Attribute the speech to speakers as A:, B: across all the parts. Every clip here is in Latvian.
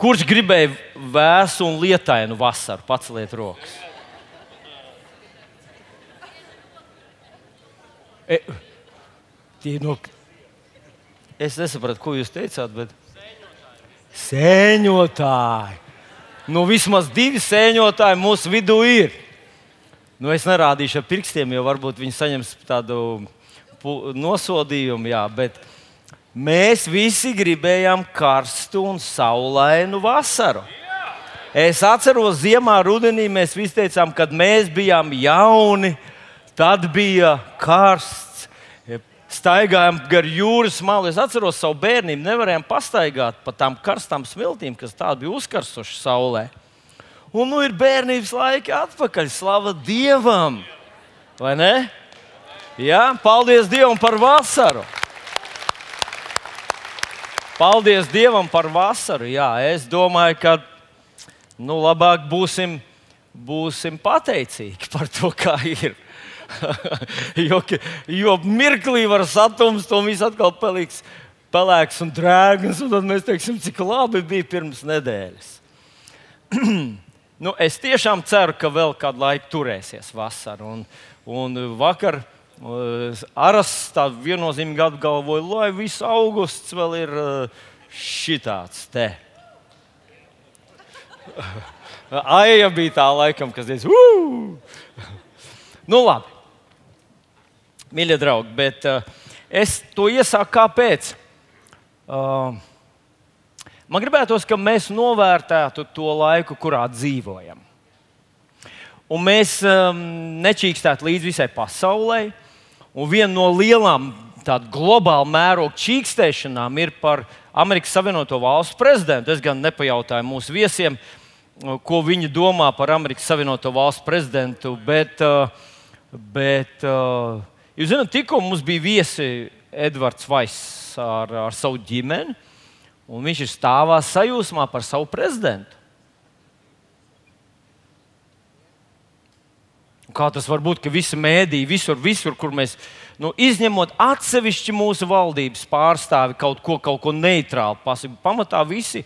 A: Kurš gribēja vēsu un lietainu vasaru? Paceliet rokas. E, tie no... Es nesapratu, ko jūs teicāt, bet. Sēņotāji. Nu, vismaz divi sēņotāji mūsu vidū ir. Nu, es nerādīšu ar pirkstiem, jo varbūt viņi saņems tādu nosodījumu. Jā, bet mēs visi gribējām karstu un saulainu vasaru. Es atceros, ziemā, rudenī mēs visi teicām, kad mēs bijām jauni, tad bija karsts staigājām gar jūras malu. Es atceros savu bērnību, nevarējām pastaigāt pa tām karstām smiltīm, kas tādu bija uzkarsušas saulē. Un nu ir bērnības laiki atpakaļ. Slava Dievam! Vai ne? Jā, paldies Dievam par vasaru! Paldies Dievam par vasaru! Jā, es domāju, ka nu, labāk būsim, būsim pateicīgi par to, kā ir. jo, jo mirklī var satumst, un viss atkal paliks pelēks un drēgns. Un tad mēs teiksim, cik labi bija pirms nedēļas. nu, es tiešām ceru, ka vēl kādu laiku turēsies vasara. Un, un vakar uh, Aras tā viennozīmīgi apgalvoja, lai viss augusts vēl ir uh, šitāds te. Aija bija tā laikam, kas teica, ugh! Nu, labi mīļie draugi, bet uh, es to iesāku kāpēc? Uh, man gribētos, ka mēs novērtētu to laiku, kurā dzīvojam. Un mēs um, nečīkstētu līdzi visai pasaulē. Un viena no lielām tādu globālu mērogu čīkstēšanām ir par Amerikas Savienoto Valstu prezidentu. Es gan nepajautāju mūsu viesiem, ko viņi domā par Amerikas Savienoto Valstu prezidentu, bet, uh, bet uh, Jūs zināt, tikko mums bija viesi Edvards Vaiss ar, ar savu ģimeni, un viņš ir stāvā sajūsmā par savu prezidentu. Kā tas var būt, ka visi mēdīji, visur, visur, kur mēs, nu, izņemot atsevišķi mūsu valdības pārstāvi, kaut ko, kaut ko neitrālu pasakot, pamatā visi,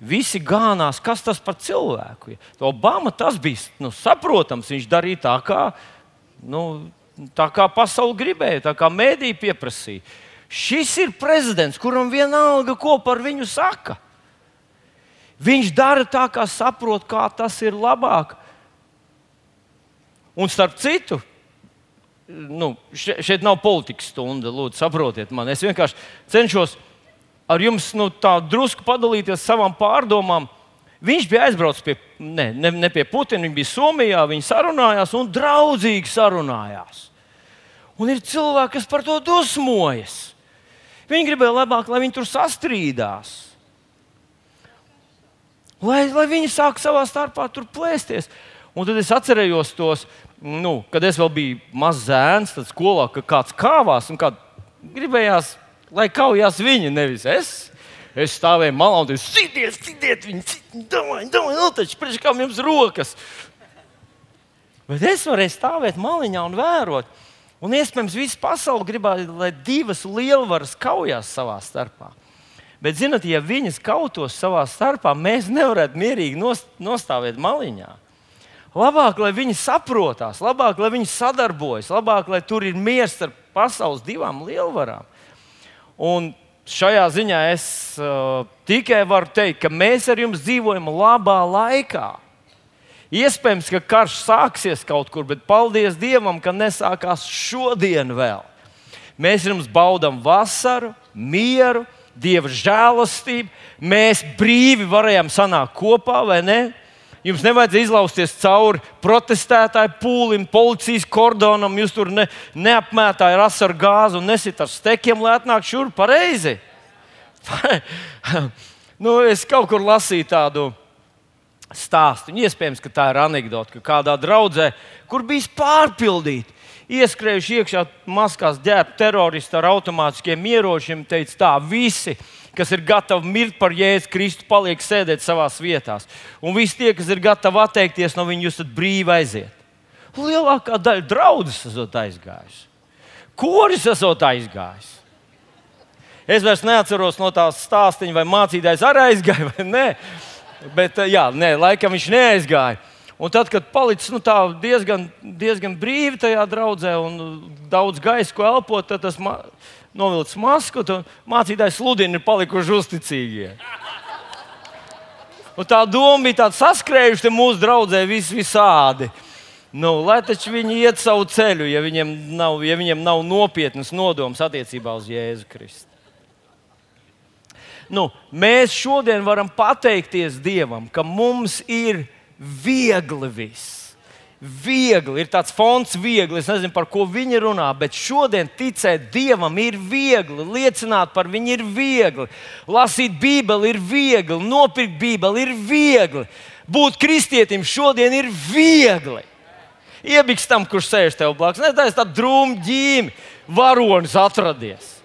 A: visi gānās, kas tas par cilvēku. Obama tas bija nu, saprotams, viņš darīja tā, kā nu, tā kā pasaule gribēja, tā kā mēdīja pieprasīja. Šis ir prezidents, kuram vienalga, ko par viņu saka. Viņš dara tā, kā saprot, kā tas ir labāk. Un starp citu, nu, šeit, nav politikas stunda, lūdzu, saprotiet mani. Es vienkārši cenšos ar jums nu, drusku padalīties savām pārdomām. Viņš bija aizbraucis pie, ne, ne, ne pie Putina, viņš bija Somijā, viņi sarunājās un draudzīgi sarunājās. Un ir cilvēki, kas par to dusmojas. Viņi gribēja labāk, lai viņi tur sastrīdās. Lai, lai viņi sāk savā starpā tur plēsties. Un tad es atcerējos tos, nu, kad es vēl biju mazs zēns, tad skolā ka kāds kāvās un kāds gribējās, lai kaujās viņi, nevis es. Es stāvēju malā un teicu, sitiet, sitiet, viņi citi, domāju, domāju, nu taču, priekš kā jums rokas. Bet es varēju stāvēt maliņā un vērot. Un iespējams, visa pasaule gribētu, lai divas lielvaras kaujās savā starpā. Bet, zinot, ja viņas kautos savā starpā, mēs nevarētu mierīgi nostāvēt maliņā. Labāk, lai viņi saprotās, labāk, lai viņi sadarbojas, labāk, lai tur ir miers ar pasaules divām lielvarām. Un šajā ziņā es uh, tikai varu teikt, ka mēs ar jums dzīvojam labā laikā. Iespējams, ka karš sāksies kaut kur, bet paldies Dievam, ka nesākās šodien vēl. Mēs jums baudām vasaru, mieru, Dieva žēlastību. Mēs brīvi varējām sanākt kopā, vai ne? Jums nevajadzēja izlausties cauri protestētāju pūlim, policijas kordonam. Jūs tur ne, neapmētājāt ar asaru gāzi un nesit ar stekiem, lai atnāktu šurp pareizi. nu, es kaut kur lasīju tādu stāstu. Un iespējams, ka tā ir anekdote, ka kādā draudzē, kur bija pārpildīta, ieskrējuši iekšā maskās ģērbti teroristi ar automātiskiem ieročiem, teica, tā visi kas ir gatavi mirt par Jēzu Kristu, paliek sēdēt savā vietā. Un visi tie, kas ir gatavi atteikties no viņa, jūs esat brīvi aiziet. Lielākā daļa draudzes esat aizgājusi. Koris esat aizgājis. Es vairs neatceros no tās stāstīņa, vai mācītājs arī aizgāja vai nē. Bet, jā, nē, laikam viņš neaizgāja. Un tad, kad palicis nu, diezgan, diezgan brīvi tajā draudzē un daudz gaisa, ko elpot, tad tas novilcis masku, un mācītājs sludina, ir palikuši uzticīgie. Un tā doma bija tāda saskrējuši mūsu draudzē vis, visādi. Nu, lai taču viņi iet savu ceļu, ja viņiem nav, ja viņiem nav nopietnas nodomas attiecībā uz Jēzu Kristu. Nu, mēs šodien varam pateikties Dievam, ka mums ir viegli viss viegli, ir tāds fons viegli. Es nezinu, par ko viņi runā, bet šodien ticēt Dievam ir viegli, liecināt par viņu ir viegli, lasīt Bībeli ir viegli, nopirkt Bībeli ir viegli, būt kristietim šodien ir viegli. Iebiks tam, kurš sēž tev blakus, nezinu, tāda drūma ģīme, varonis atradies.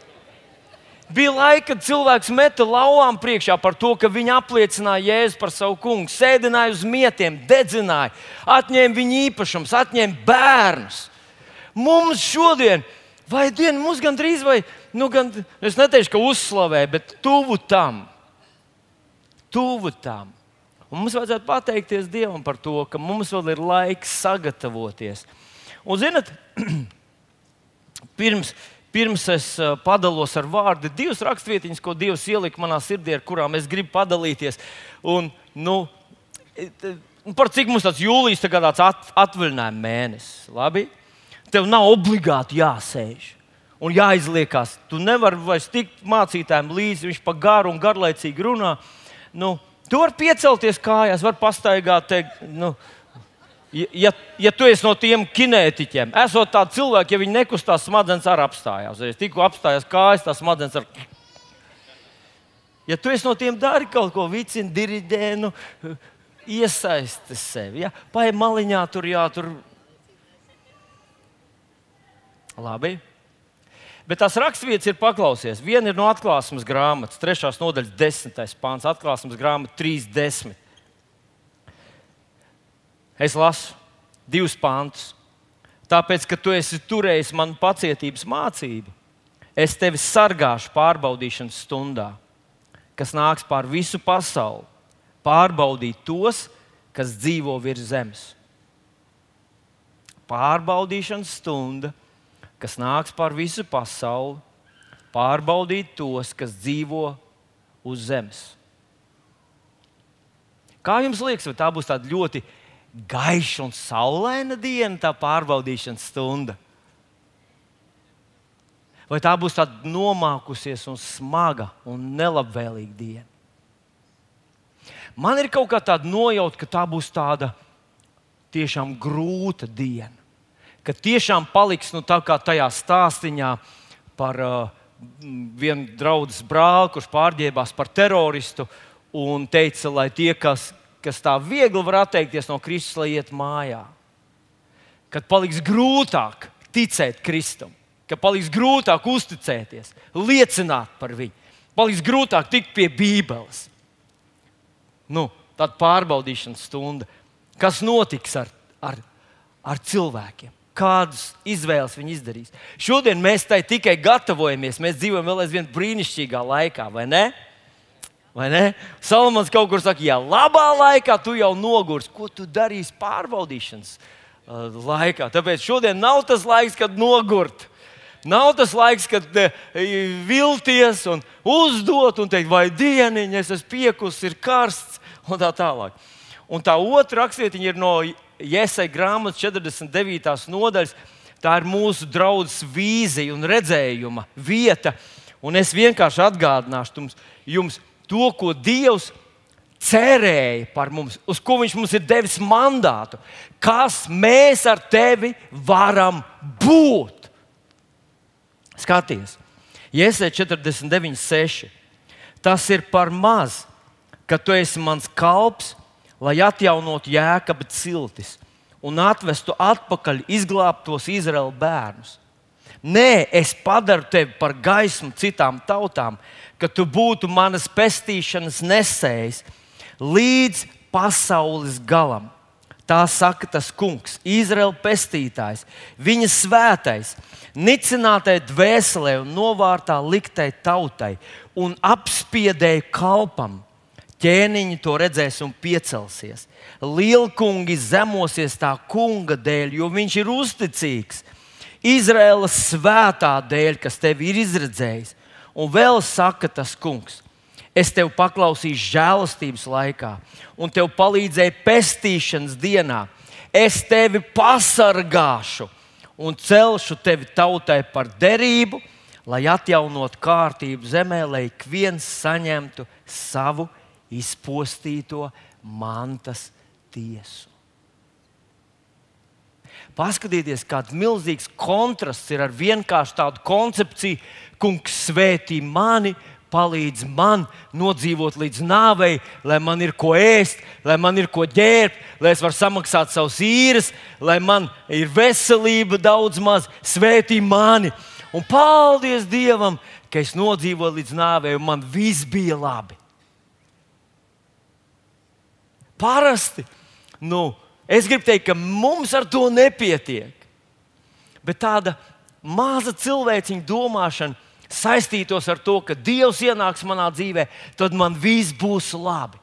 A: Bija laika, kad cilvēks meta lauvām priekšā par to, ka viņi apliecināja Jēzu par savu kungu, sēdināja uz mietiem, dedzināja, atņēma viņa īpašumus, atņēma bērnus. Mums šodien, vai diena, mums gandrīz, vai, nu, gan, es neteikšu, ka uzslavē, bet tuvu tam. Tuvu tam. Un mums vajadzētu pateikties Dievam par to, ka mums vēl ir laiks sagatavoties. Un, zinot, pirms, Pirms es uh, padalos ar vārdu, divas raksturvietiņas, ko Dievs ielika manā sirdī, ar kurām es gribu padalīties. Un, nu, par cik mums tāds jūlijas tā tāds at, atvaļinājuma mēnesis. Labi? Tev nav obligāti jāsēž un jāizliekās. Tu nevari vairs tikt mācītājiem līdzi, viņš pa garu un garlaicīgi runā. Nu, tu vari piecelties kājās, vari pastaigāt. Te, nu, Ja, ja tu esi no tiem kinētiķiem, esot tādi cilvēki, ja viņi nekustās, smadzenes arī apstājās. Ja tikko apstājās kājas, tas smadzenes ar. Ja tu esi no tiem, dari kaut ko, vicini, diriģē, nu, iesaisti sevi. Ja? Paņem maliņā, tur jā, tur. Labi. Bet tās raksturvietas ir paklausies. Viena ir no atklāsmes grāmatas, trešās nodaļas, desmitais pāns, atklāsmes grāmata 3.10. Es lasu divus pantus. Tāpēc, ka tu esi turējis manu pacietības mācību, es tevi sargāšu pārbaudīšanas stundā, kas nāks pār visu pasauli, pārbaudīt tos, kas dzīvo virs zemes. Pārbaudīšanas stunda, kas nāks pār visu pasauli, pārbaudīt tos, kas dzīvo uz zemes. Kā jums liekas, vai tā būs tāda ļoti gaiša un saulaina diena, tā pārbaudīšanas stunda? Vai tā būs tāda nomākusies un smaga un nelabvēlīga diena? Man ir kaut kā tāda nojauta, ka tā būs tāda tiešām grūta diena. Ka tiešām paliks nu, tā kā tajā stāstījumā par uh, vienu draugu brāli, kurš pārģērbās par teroristu un teica, lai tie, kas kas tā viegli var atteikties no Kristus, lai iet mājā. Kad paliks grūtāk ticēt Kristum, kad paliks grūtāk uzticēties, liecināt par viņu, paliks grūtāk tikt pie Bībeles. Nu, tad pārbaudīšanas stunda. Kas notiks ar, ar, ar cilvēkiem? Kādas izvēles viņi izdarīs? Šodien mēs tai tikai gatavojamies. Mēs dzīvojam vēl aizvien brīnišķīgā laikā, vai ne? Salmans kaut kur saka, ja labā laikā tu jau nogurs, ko tu darīsi pārbaudīšanas uh, laikā. Tāpēc šodien nav tas laiks, kad nogurt. Nav tas laiks, kad uh, vilties un uzdot un teikt, vai dieniņa, es esmu piekus, ir karsts un tā tālāk. Un tā otra rakstietiņa ir no Iesai grāmatas 49. nodaļas. Tā ir mūsu draudzes vīzija un redzējuma vieta. Un es vienkārši atgādināšu jums, jums to, ko Dievs cerēja par mums, uz ko Viņš mums ir devis mandātu, kas mēs ar tevi varam būt. Skaties, Iesē 49, 6. Tas ir par maz, ka tu esi mans kalps, lai atjaunotu jēkabu ciltis un atvestu atpakaļ izglābtos Izraēlu bērnus. Nē, es padaru tevi par gaismu citām tautām, ka tu būtu manas pestīšanas nesējs līdz pasaules galam. Tā saka tas kungs, Izraēla pestītājs, viņa svētais, nicinātai dvēselē un novārtā liktai tautai un apspiedēja kalpam. Ķēniņi to redzēs un piecelsies. Lielkungi zemosies tā kunga dēļ, jo viņš ir uzticīgs. Izraēlas svētā dēļ, kas tevi ir izredzējis. Un vēl saka tas kungs, es tev paklausīšu žēlastības laikā, un tev palīdzēju pestīšanas dienā. Es tevi pasargāšu un celšu tevi tautai par derību, lai atjaunotu kārtību zemē, lai ik viens saņemtu savu izpostīto mantas tiesu. Paskatieties, kāds milzīgs kontrasts ir ar vienkārši tādu koncepciju, kungs svētī mani, palīdz man nodzīvot līdz nāvei, lai man ir ko ēst, lai man ir ko ģērbt, lai es varu samaksāt savus īres, lai man ir veselība daudz maz, svētī mani. Un paldies Dievam, ka es nodzīvoju līdz nāvei, un man viss bija labi. Parasti nu, es gribu teikt, ka mums ar to nepietiek. Bet tāda maza cilvēciņa domāšana saistītos ar to, ka Dievs ienāks manā dzīvē, tad man viss būs labi.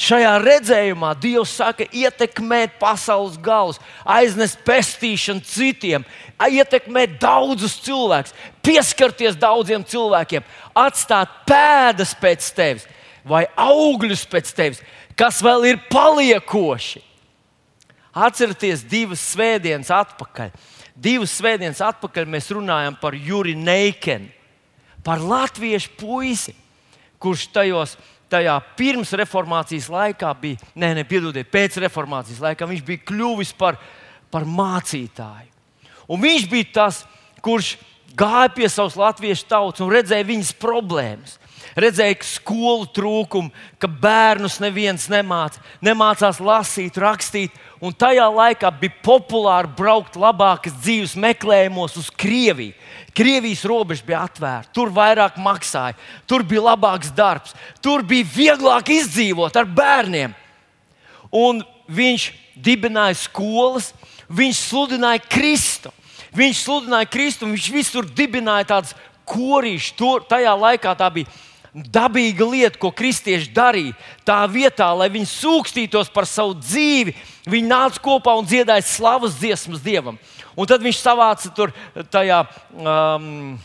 A: Šajā redzējumā Dievs saka, ietekmēt pasaules galus, aiznest pestīšanu citiem, ietekmēt daudzus cilvēkus, pieskarties daudziem cilvēkiem, atstāt pēdas pēc tevis vai augļus pēc tevis, kas vēl ir paliekoši. Atcerieties, divas svētdienas atpakaļ. Divas svētdienas atpakaļ mēs runājam par Juri Neikenu, par latviešu puisi, kurš tajos, tajā pirms reformācijas laikā bija, nē, ne, piedodiet, pēc reformācijas laikā viņš bija kļuvis par, par mācītāju. Un viņš bija tas, kurš gāja pie savas latviešu tautas un redzēja viņas problēmas redzēja skolu trūkumu, ka bērnus neviens nemāca, nemācās lasīt, rakstīt. Un tajā laikā bija populāri braukt labākas dzīves meklējumos uz Krieviju. Krievijas robeža bija atvērta, tur vairāk maksāja, tur bija labāks darbs, tur bija vieglāk izdzīvot ar bērniem. Un viņš dibināja skolas, viņš sludināja Kristu. Viņš sludināja Kristu, viņš visur dibināja tādas korīšas. Tajā laikā tā bija dabīga lieta, ko kristieši darīja. Tā vietā, lai viņi sūkstītos par savu dzīvi, viņi nāca kopā un dziedāja slavas dziesmas Dievam. Un tad viņš savāca tur tajā. Um,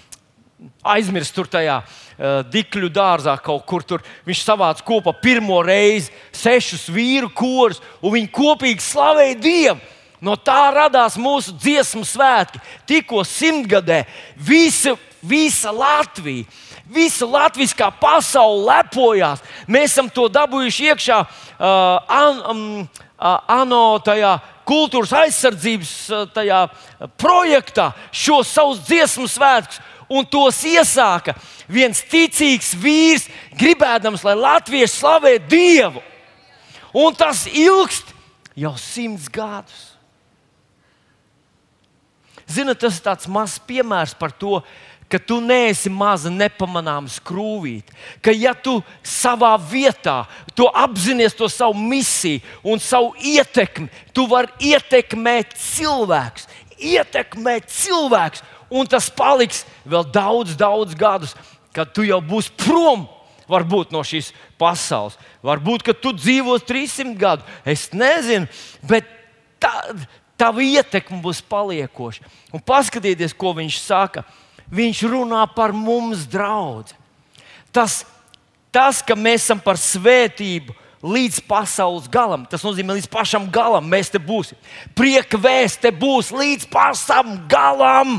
A: aizmirst tur tajā uh, dikļu dārzā kaut kur tur. Viņš savāca kopā pirmo reizi sešus vīru korus, un viņi kopīgi slavēja Dievu. No tā radās mūsu dziesmu svētki. Tikko simtgadē visa, visa Latvija Visa latviskā pasaule lepojās. Mēs esam to dabūjuši iekšā uh, an, um, uh, ANO tajā kultūras aizsardzības uh, tajā projektā, šo savus dziesmu svētkus. Un tos iesāka viens ticīgs vīrs, gribēdams, lai Latvijas slavē Dievu. Un tas ilgst jau simts gadus. Ziniet, tas ir tāds mazs piemērs par to, ka tu neesi maza nepamanāma skrūvīte, ka ja tu savā vietā tu apzinājies to savu misiju un savu ietekmi, tu vari ietekmēt cilvēkus, ietekmēt cilvēkus, un tas paliks vēl daudz, daudz gadus, kad tu jau būsi prom. Varbūt no šīs pasaules. Varbūt, tu dzīvos 300 gadu. Es nezinu, bet tā, tava ietekme būs paliekoša. Un paskatieties, ko viņš saka viņš runā par mums, draugi. Tas, tas, ka mēs esam par svētību līdz pasaules galam, tas nozīmē, līdz pašam galam mēs te būsim. Prieka vēsts te būs līdz pašam galam.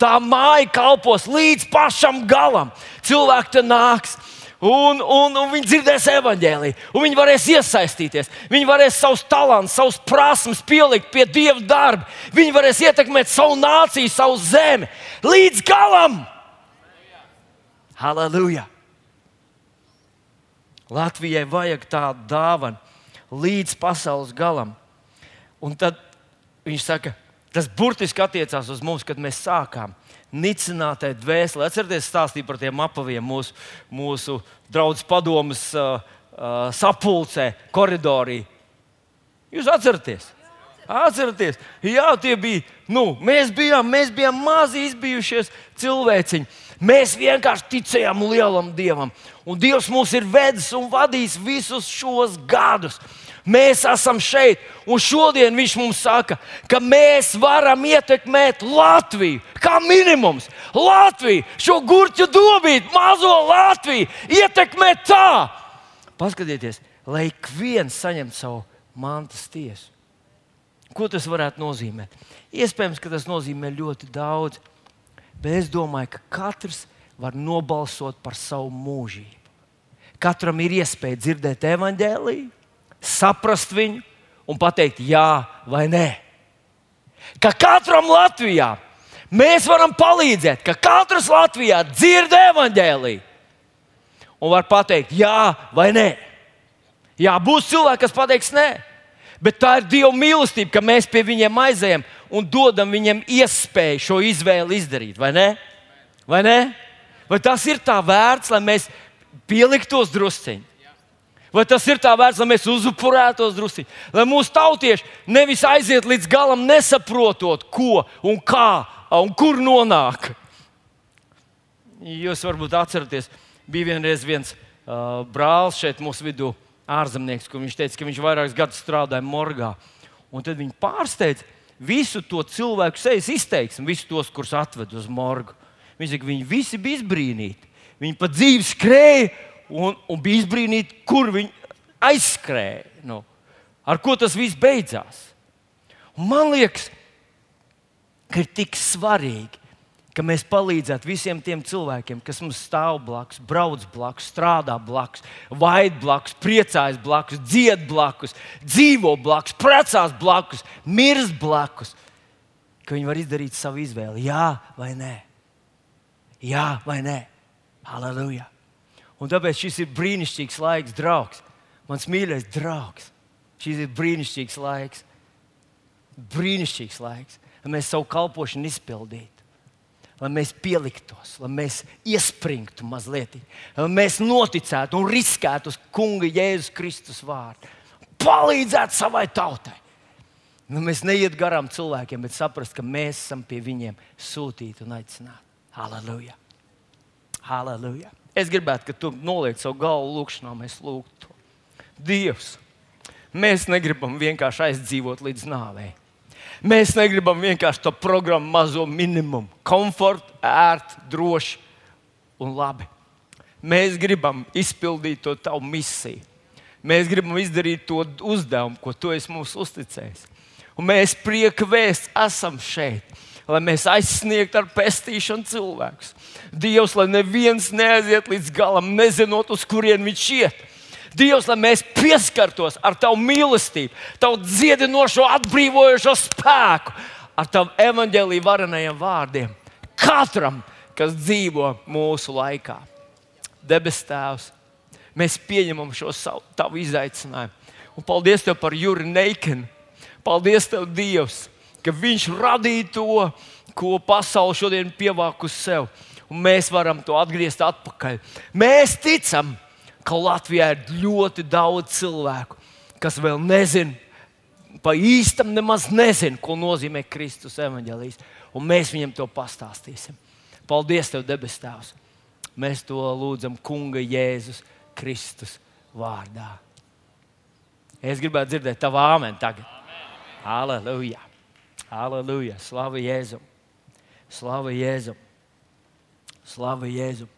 A: Tā māja kalpos līdz pašam galam. Cilvēki te nāks, Un, un, un viņi dzirdēs evaņģēlīju, un viņi varēs iesaistīties. Viņi varēs savus talantus, savus prasmes pielikt pie dieva darba. Viņi varēs ietekmēt savu nāciju, savu zemi līdz galam. Halleluja! Latvijai vajag tādu dāvanu līdz pasaules galam. Un tad viņš saka, tas burtiski attiecās uz mums, kad mēs sākām nicinātai dvēselē. Atcerieties, stāstīja par tiem apaviem mūsu, mūsu draugu padomus uh, uh, sapulcē, koridorī. Jūs atceraties? Atcerieties, jā, tie bija. Nu, mēs, bijām, mēs bijām mazi izbijušies cilvēciņi. Mēs vienkārši ticējām lielam dievam. Un Dievs mūs ir vedis un vadījis visus šos gadus. Mēs esam šeit, un šodien viņš mums saka, ka mēs varam ietekmēt Latviju. Kā minimums, Latviju, šo gurķu dobīti, mazo Latviju, ietekmēt tā. Paskatieties, lai ik viens saņemtu savu mantas tiesu. Ko tas varētu nozīmēt? Iespējams, ka tas nozīmē ļoti daudz, bet es domāju, ka katrs var nobalsot par savu mūžību. Katram ir iespēja dzirdēt evaņģēlīju, saprast viņu un pateikt jā vai nē. Ka katram Latvijā mēs varam palīdzēt, ka katrs Latvijā dzird evaņģēlīju un var pateikt jā vai nē. Jā, būs cilvēki, kas pateiks nē. Bet tā ir Dieva mīlestība, ka mēs pie viņiem aizējam un dodam viņiem iespēju šo izvēli izdarīt. Vai ne? Vai, ne? vai tas ir tā vērts, lai mēs pieliktos drusciņi? Vai tas ir tā vērts, lai mēs uzupurētos drusciņi? Lai mūsu tautieši nevis aiziet līdz galam, nesaprotot, ko un kā un kur nonāk. Jūs varbūt atceraties, bija vienreiz viens uh, brālis šeit mūsu vidū ārzemnieks, kur viņš teica, ka viņš vairākus gadus strādāja morgā. Un tad viņi pārsteidza visu to cilvēku sejas izteiksmi, visus tos, kurus atved uz morgu. Viņš saka, viņi visi bija izbrīnīti. Viņi pa dzīvi skrēja un, un bija izbrīnīti, kur viņi aizskrēja. Nu, ar ko tas viss beidzās? Un man liekas, ka ir tik svarīgi ka mēs palīdzētu visiem tiem cilvēkiem, kas mums stāv blakus, brauc blakus, strādā blakus, vaid blakus, priecājas blakus, dzied blakus, dzīvo blakus, precās blakus, mirst blakus. Ka viņi var izdarīt savu izvēli, jā vai nē. Jā vai nē. Halleluja! Un tāpēc šis ir brīnišķīgs laiks, draugs. Mans mīļais draugs. Šis ir brīnišķīgs laiks. Brīnišķīgs laiks, lai mēs savu kalpošanu izpildītu lai mēs pieliktos, lai mēs iespringtu mazliet, lai mēs noticētu un riskētu uz Kunga Jēzus Kristus vārdu. Palīdzēt savai tautai. Nu, mēs neiet garām cilvēkiem, bet saprast, ka mēs esam pie viņiem sūtīti un aicināti. Halleluja! Halleluja! Es gribētu, ka tu noliec savu galvu lūkšanā, mēs lūgtu. Dievs, mēs negribam vienkārši aizdzīvot līdz nāvei. Mēs negribam vienkārši to programmu mazo minimumu, komfortu, ērti, droši un labi. Mēs gribam izpildīt to tavu misiju. Mēs gribam izdarīt to uzdevumu, ko tu esi mums uzticējis. Un mēs prieka vēsts esam šeit, lai mēs aizsniegtu ar pestīšanu cilvēkus. Dievs, lai neviens neaiziet līdz galam, nezinot, uz kurien viņš iet Dievs, lai mēs pieskartos ar Tavu mīlestību, Tavu dziedinošo, atbrīvojošo spēku, ar Tavu evaņģēlīju varenajiem vārdiem. Katram, kas dzīvo mūsu laikā, debes Tēvs, mēs pieņemam šo savu, Tavu izaicinājumu. Un paldies Tev par Juri Neikenu. Paldies Tev, Dievs, ka Viņš radīja to, ko pasaule šodien pievāk uz sevi. Un mēs varam to atgriezt atpakaļ. Mēs ticam, ka Latvijā ir ļoti daudz cilvēku, kas vēl nezina, pa īstam nemaz nezina, ko nozīmē Kristus evanģēlijas. Un mēs viņiem to pastāstīsim. Paldies, Tev, debes Tēvs! Mēs to lūdzam Kunga Jēzus Kristus vārdā. Es gribētu dzirdēt tavu āmeni tagad. Aleluja! Aleluja! Slavu Jēzum! Slavu Jēzum! Slavu Jēzum!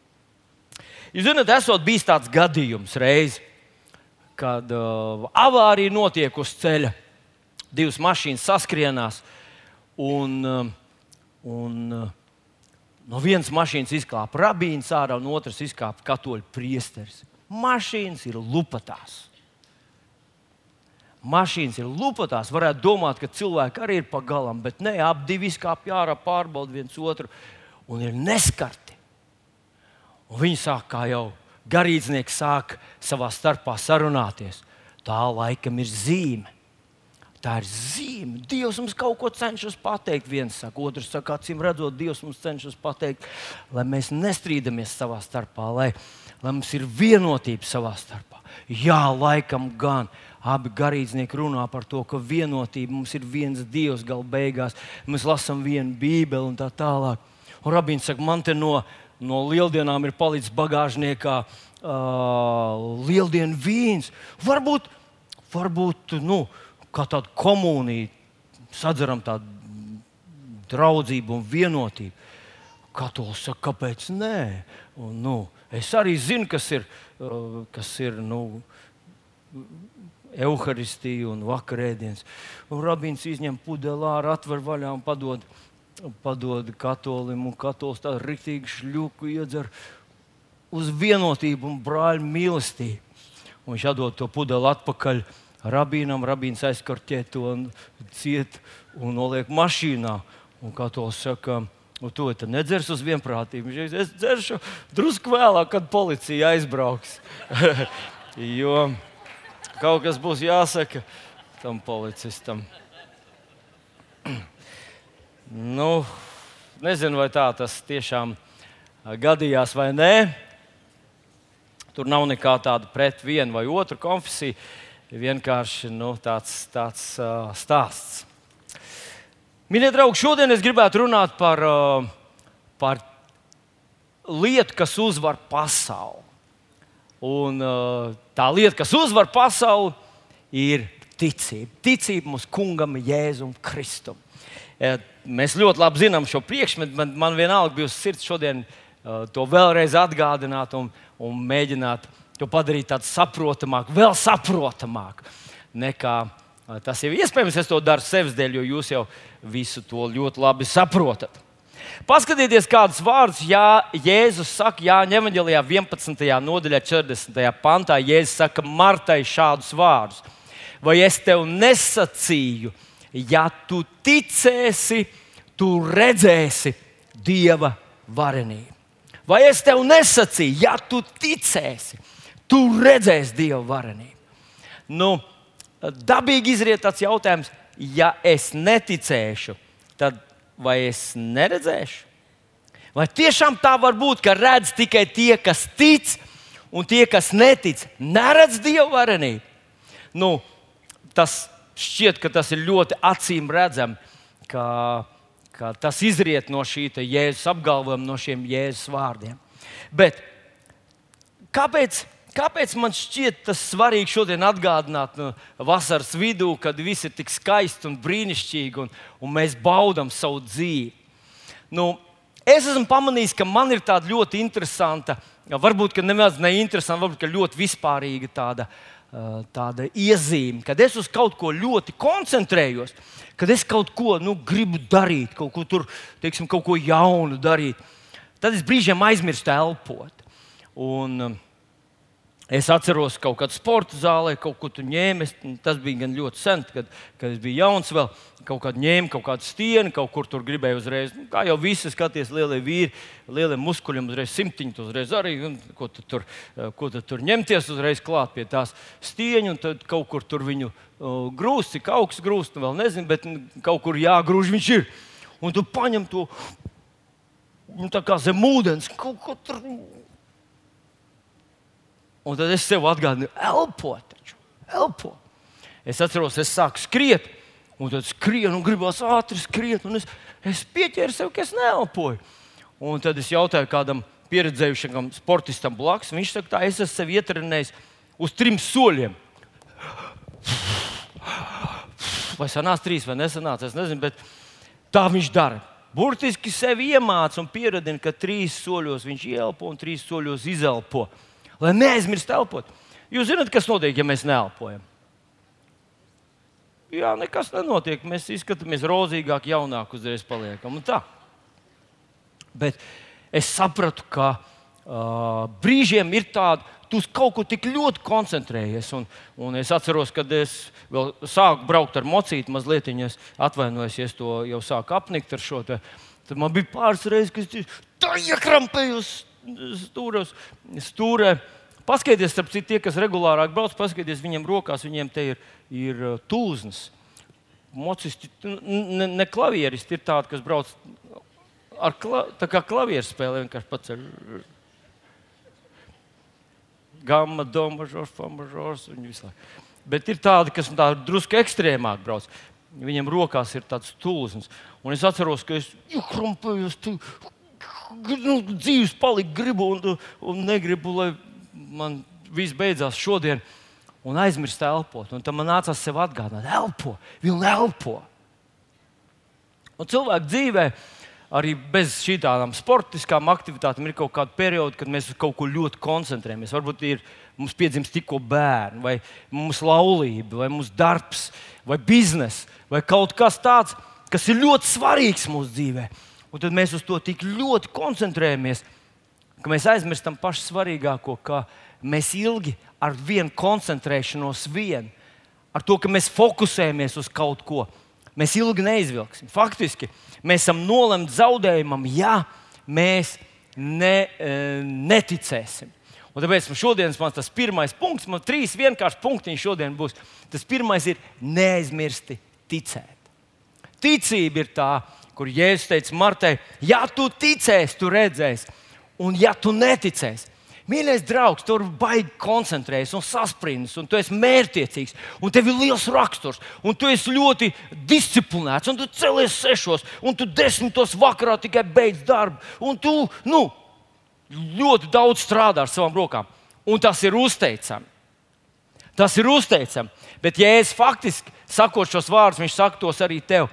A: Jūs zināt, esot bijis tāds gadījums reiz, kad uh, avārija notiek uz ceļa. Divas mašīnas saskrienās, un, uh, un uh, no vienas mašīnas izkāpa rabīns ārā, un otrs izkāpa katoļu priesteris. Mašīnas ir lupatās. Mašīnas ir lupatās. Varētu domāt, ka cilvēki arī ir pagalam, bet nē, ap divi izkāpj ārā, pārbauda viens otru un ir neskarti. Un viņi sāk, kā jau garīdznieki sāk savā starpā sarunāties. Tā laikam ir zīme. Tā ir zīme. Dievs mums kaut ko cenšas pateikt. Viens saka, otrs saka, acīm redzot, Dievs mums cenšas pateikt, lai mēs nestrīdamies savā starpā, lai, lai mums ir vienotība savā starpā. Jā, laikam gan Abi garīdznieki runā par to, ka vienotība mums ir viens dievs gala beigās. Mēs lasām vienu bībeli un tā tālāk. Un Rabīns saka, man te no, no lieldienām ir palicis bagāžniekā uh, lieldienu vīns. Varbūt, varbūt nu, kā tāda komunija, sadzeram tādu draudzību un vienotību. Katolis saka, kāpēc nē? Un, nu, es arī zinu, kas ir, kas ir nu, evaharistija un vakarēdienas. Un rabīns izņem pudeli ārā, atver vaļā un padod, padod katolim. Un katolis tādu rītīgu šļuku iedzer uz vienotību un brāļu mīlestību. Un viņš atdod to pudeli atpakaļ rabīnam. Rabīns aizkarķē to un ciet un noliek mašīnā. Un katolis saka, Un to tu nedzers uz vienprātību. Es dzeršu drusku vēlāk, kad policija aizbrauks. jo kaut kas būs jāsaka tam policistam. nu, nezinu, vai tā tas tiešām gadījās vai nē. Tur nav nekā tāda pret vienu vai otru konfesiju. Vienkārši nu, tāds, tāds uh, stāsts. Mīļie draugi, šodien es gribētu runāt par, uh, par lietu, kas uzvar pasauli. Un, uh, tā lieta, kas uzvar pasauli, ir ticība. Ticība mūsu kungam, Jēzum Kristum. Mēs ļoti labi zinām šo priekšmetu, bet man vienalga bija uz sirds šodien uh, to vēlreiz atgādināt un, un mēģināt to padarīt tādu saprotamāku, vēl saprotamāku nekā tas jau iespējams. Es to daru sevis dēļ, jo jūs jau visu to ļoti labi saprotat. Paskatieties, kādus vārdus Jā, Jēzus saka Jāņa Evanģelijā 11. nodaļā, 40. pantā. Jēzus saka Martai šādus vārdus: Vai es tev nesacīju, ja tu ticēsi, tu redzēsi Dieva varenību? Vai es tev nesacīju, ja tu ticēsi, tu redzēsi Dieva varenību? Nu, dabīgi izriet tāds jautājums, ja es neticēšu, tad vai es neredzēšu? Vai tiešām tā var būt, ka redz tikai tie, kas tic, un tie, kas netic, neredz dievu varenību? Nu, tas šķiet, ka tas ir ļoti acīm redzami, ka, ka tas izriet no šī Jēzus apgalvojuma, no šiem Jēzus vārdiem. Bet kāpēc? Kāpēc man šķiet tas svarīgi šodien atgādināt no vasaras vidū, kad viss ir tik skaisti un brīnišķīgi un, un mēs baudām savu dzīvi? Nu, es esmu pamanījis, ka man ir tāda ļoti interesanta, varbūt nemaz ne interesanta, varbūt ļoti vispārīga tāda, tāda iezīme, kad es uz kaut ko ļoti koncentrējos, kad es kaut ko nu, gribu darīt, kaut ko tur, teiksim, kaut ko jaunu darīt. Tad es brīžiem aizmirstu elpot. Un, Es atceros, ka kaut kādā sporta zālē kaut ko ņēmu. Tas bija gan ļoti sen, kad, kad es biju jauns. Vēl kaut kādā ņēmu kaut kādu stieni, kaut kur tur gribēju uzreiz. Nu, kā jau visi skaties, lielie vīri, lielie muskuļi, uzreiz simtiņi, uzreiz arī. Un, ko tu tur, ko tu tur ņemties, uzreiz klāt pie tās stieņa un tad kaut kur tur viņu uh, grūst, cik augsts grūst, nu, vēl nezinu, bet nu, kaut kur jāgrūž viņš ir. Un tu paņem to nu, zem ūdens, kaut ko tur Un tad es sev atgādinu, elpo taču, elpo. Es atceros, es sāku skriet, un tad skrienu, un gribās ātri skriet, un es, es pieķēru sev, ka es neelpoju. Un tad es jautāju kādam pieredzējušam sportistam blakus. Viņš saka, tā es esmu sev ietrenējis uz trim soļiem. Vai sanāca trīs, vai nesanāca, es nezinu, bet tā viņš dara. Burtiski sevi iemāca un pieradina, ka trīs soļos viņš ielpo un trīs soļos izelpo lai neaizmirst elpot. Jūs zināt, kas notiek, ja mēs neelpojam? Jā, nekas nenotiek. Mēs izskatāmies rozīgāk, jaunāk, uzreiz paliekam. Bet es sapratu, ka uh, brīžiem ir tāda, tu uz kaut ko tik ļoti koncentrējies. Un, un es atceros, kad es sāku braukt ar mocīti, mazliet atvainojos, ja to jau sāku apnikt ar šo. Te, tad man bija pāris reizes, kad es tā iekrampējos stūros, stūrē. Paskatieties, starp citu, tie, kas regulārāk brauc, paskatieties, viņiem rokās viņiem te ir, ir uh, tūznes. Mocisti, ne, ne klavieristi ir tādi, kas brauc ar kla, tā kā klavieru spēlē, vienkārši pats ar gamma, do mažors, fa mažors un visu laiku. bet ir tādi, kas tā drusku ekstrēmāk brauc. Viņiem rokās ir tāds tulsnis. Un es atceros, ka es krumpējos, tu, nu, dzīves palikt gribu un, un negribu, lai man viss beidzās šodien. Un aizmirst elpot. Un tam man nācās sev atgādināt, elpo, viņa elpo. Un cilvēku dzīvē arī bez šīm sportiskām aktivitātēm ir kaut kāda perioda, kad mēs uz kaut ko ļoti koncentrējamies. Varbūt ir mums piedzimst tikko bērni, vai mūsu laulība, vai mūsu darbs, vai biznesa, vai kaut kas tāds, kas ir ļoti svarīgs mūsu dzīvē. Un tad mēs uz to tik ļoti koncentrējamies, ka mēs aizmirstam pašu svarīgāko, ka mēs ilgi ar vienu koncentrēšanos, vien, ar to, ka mēs fokusējamies uz kaut ko, mēs ilgi neizvilksim. Faktiski mēs esam nolemti zaudējumam, ja mēs ne, e, neticēsim. Un tāpēc šodienas man tas pirmais punkts, man trīs vienkārši punktiņi šodien būs. Tas pirmais ir neaizmirsti ticēt. Ticība ir tā, kur Jēzus teica Martai, ja tu ticēsi, tu redzēsi, un ja tu neticēsi, Mīļais draugs, tur baigi koncentrējies un saspringts, un tu esi mērķiecīgs, un tev ir liels raksturs, un tu esi ļoti disciplinēts, un tu celies sešos, un tu desmitos vakarā tikai beidz darbu, un tu nu, ļoti daudz strādā ar savām rokām. Un tas ir uzteicami. Tas ir uzteicami. Bet, ja es faktiski sakot šos vārdus, viņš saka tos arī tev,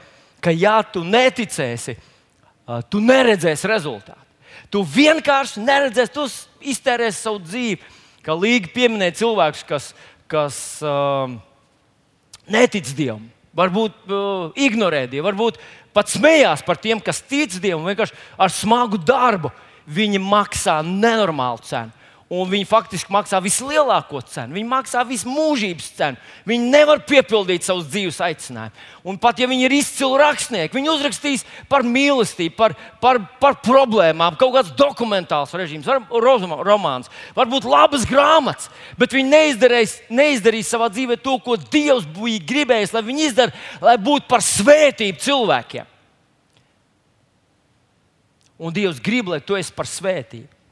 A: ka, ja tu neticēsi, tu neredzēsi rezultātu. Tu vienkārši neredzēsi, tu iztērēsi savu dzīvi. Kā Līga pieminēja cilvēkus, kas, kas uh, netic Dievam, varbūt uh, ignorē Dievu, varbūt pat smējās par tiem, kas tic Dievam, vienkārši ar smagu darbu. Viņi maksā nenormālu cenu un viņi faktiski maksā vislielāko cenu. Viņi maksā visu mūžības cenu. Viņi nevar piepildīt savus dzīves aicinājumus. Un pat ja viņi ir izcili rakstnieki, viņi uzrakstīs par mīlestību, par, par, par problēmām, kaut kāds dokumentāls režīms, romāns, varbūt labas grāmatas, bet viņi neizdarīs, neizdarīs savā dzīvē to, ko Dievs bija gribējis, lai viņi izdarītu, lai būtu par svētību cilvēkiem. Un Dievs grib, lai tu esi par svētību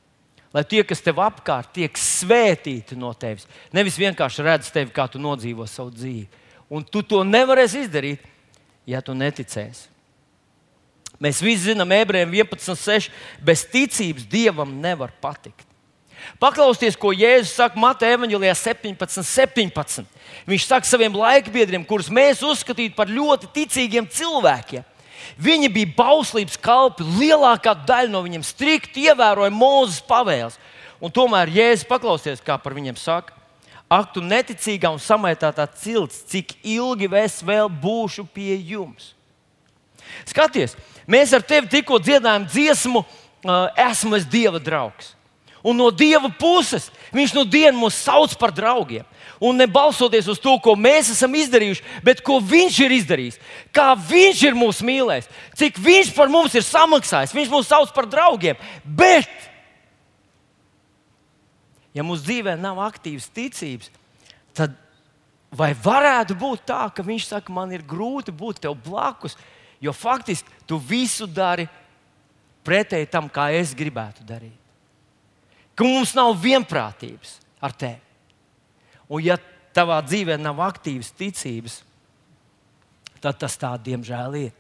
A: lai tie, kas tev apkārt, tiek svētīti no tevis. Nevis vienkārši redz tevi, kā tu nodzīvo savu dzīvi. Un tu to nevarēsi izdarīt, ja tu neticēsi. Mēs visi zinām, ebrejiem 11.6. Bez ticības dievam nevar patikt. Paklausieties, ko Jēzus saka Mateja Evanģelijā 17, 17. Viņš saka saviem laikbiedriem, kurus mēs uzskatītu par ļoti ticīgiem cilvēkiem. Viņi bija bauslības kalpi, lielākā daļa no viņiem strikti ievēroja Mozus pavēles. Un tomēr Jēzus paklausties, kā par viņiem saka. Ak, tu neticīgā un samaitātā cilts, cik ilgi es vēl būšu pie jums? Skaties, mēs ar tevi tikko dziedājām dziesmu, esmu es Dieva draugs. Un no Dieva puses viņš no dienas mūs sauc par draugiem un nebalsoties uz to, ko mēs esam izdarījuši, bet ko Viņš ir izdarījis. Kā Viņš ir mūs mīlējis, cik Viņš par mums ir samaksājis. Viņš mūs sauc par draugiem. Bet, ja mūsu dzīvē nav aktīvas ticības, tad vai varētu būt tā, ka Viņš saka, man ir grūti būt tev blakus, jo faktiski tu visu dari pretēji tam, kā es gribētu darīt. Ka mums nav vienprātības ar tevi. Un, ja tavā dzīvē nav aktīvas ticības, tad tas tā, diemžēl, ir.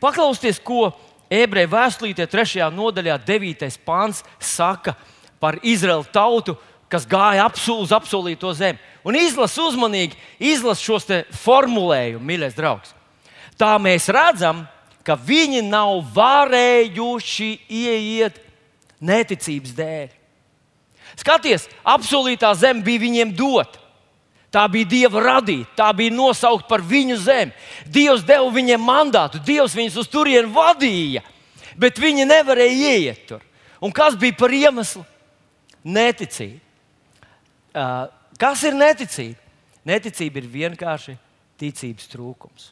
A: Paklausieties, ko ebreju vēstulītē, 3. nodaļā, 9. pāns saka par Izraēlu tautu, kas gāja uz apsolīto zemi. Un izlasi uzmanīgi, izlasi šos formulējumus, mīļais draugs. Tā mēs redzam, ka viņi nav varējuši ieiet neticības dēļ. Skaties, apsolītā zeme bija viņiem dota. Tā bija Dieva radīta, tā bija nosaukta par viņu zemi. Dievs deva viņiem mandātu, Dievs viņus uz turieni vadīja, bet viņi nevarēja ieiet tur. Un kas bija par iemeslu? Neticība. Uh, kas ir neticība? Neticība ir vienkārši ticības trūkums.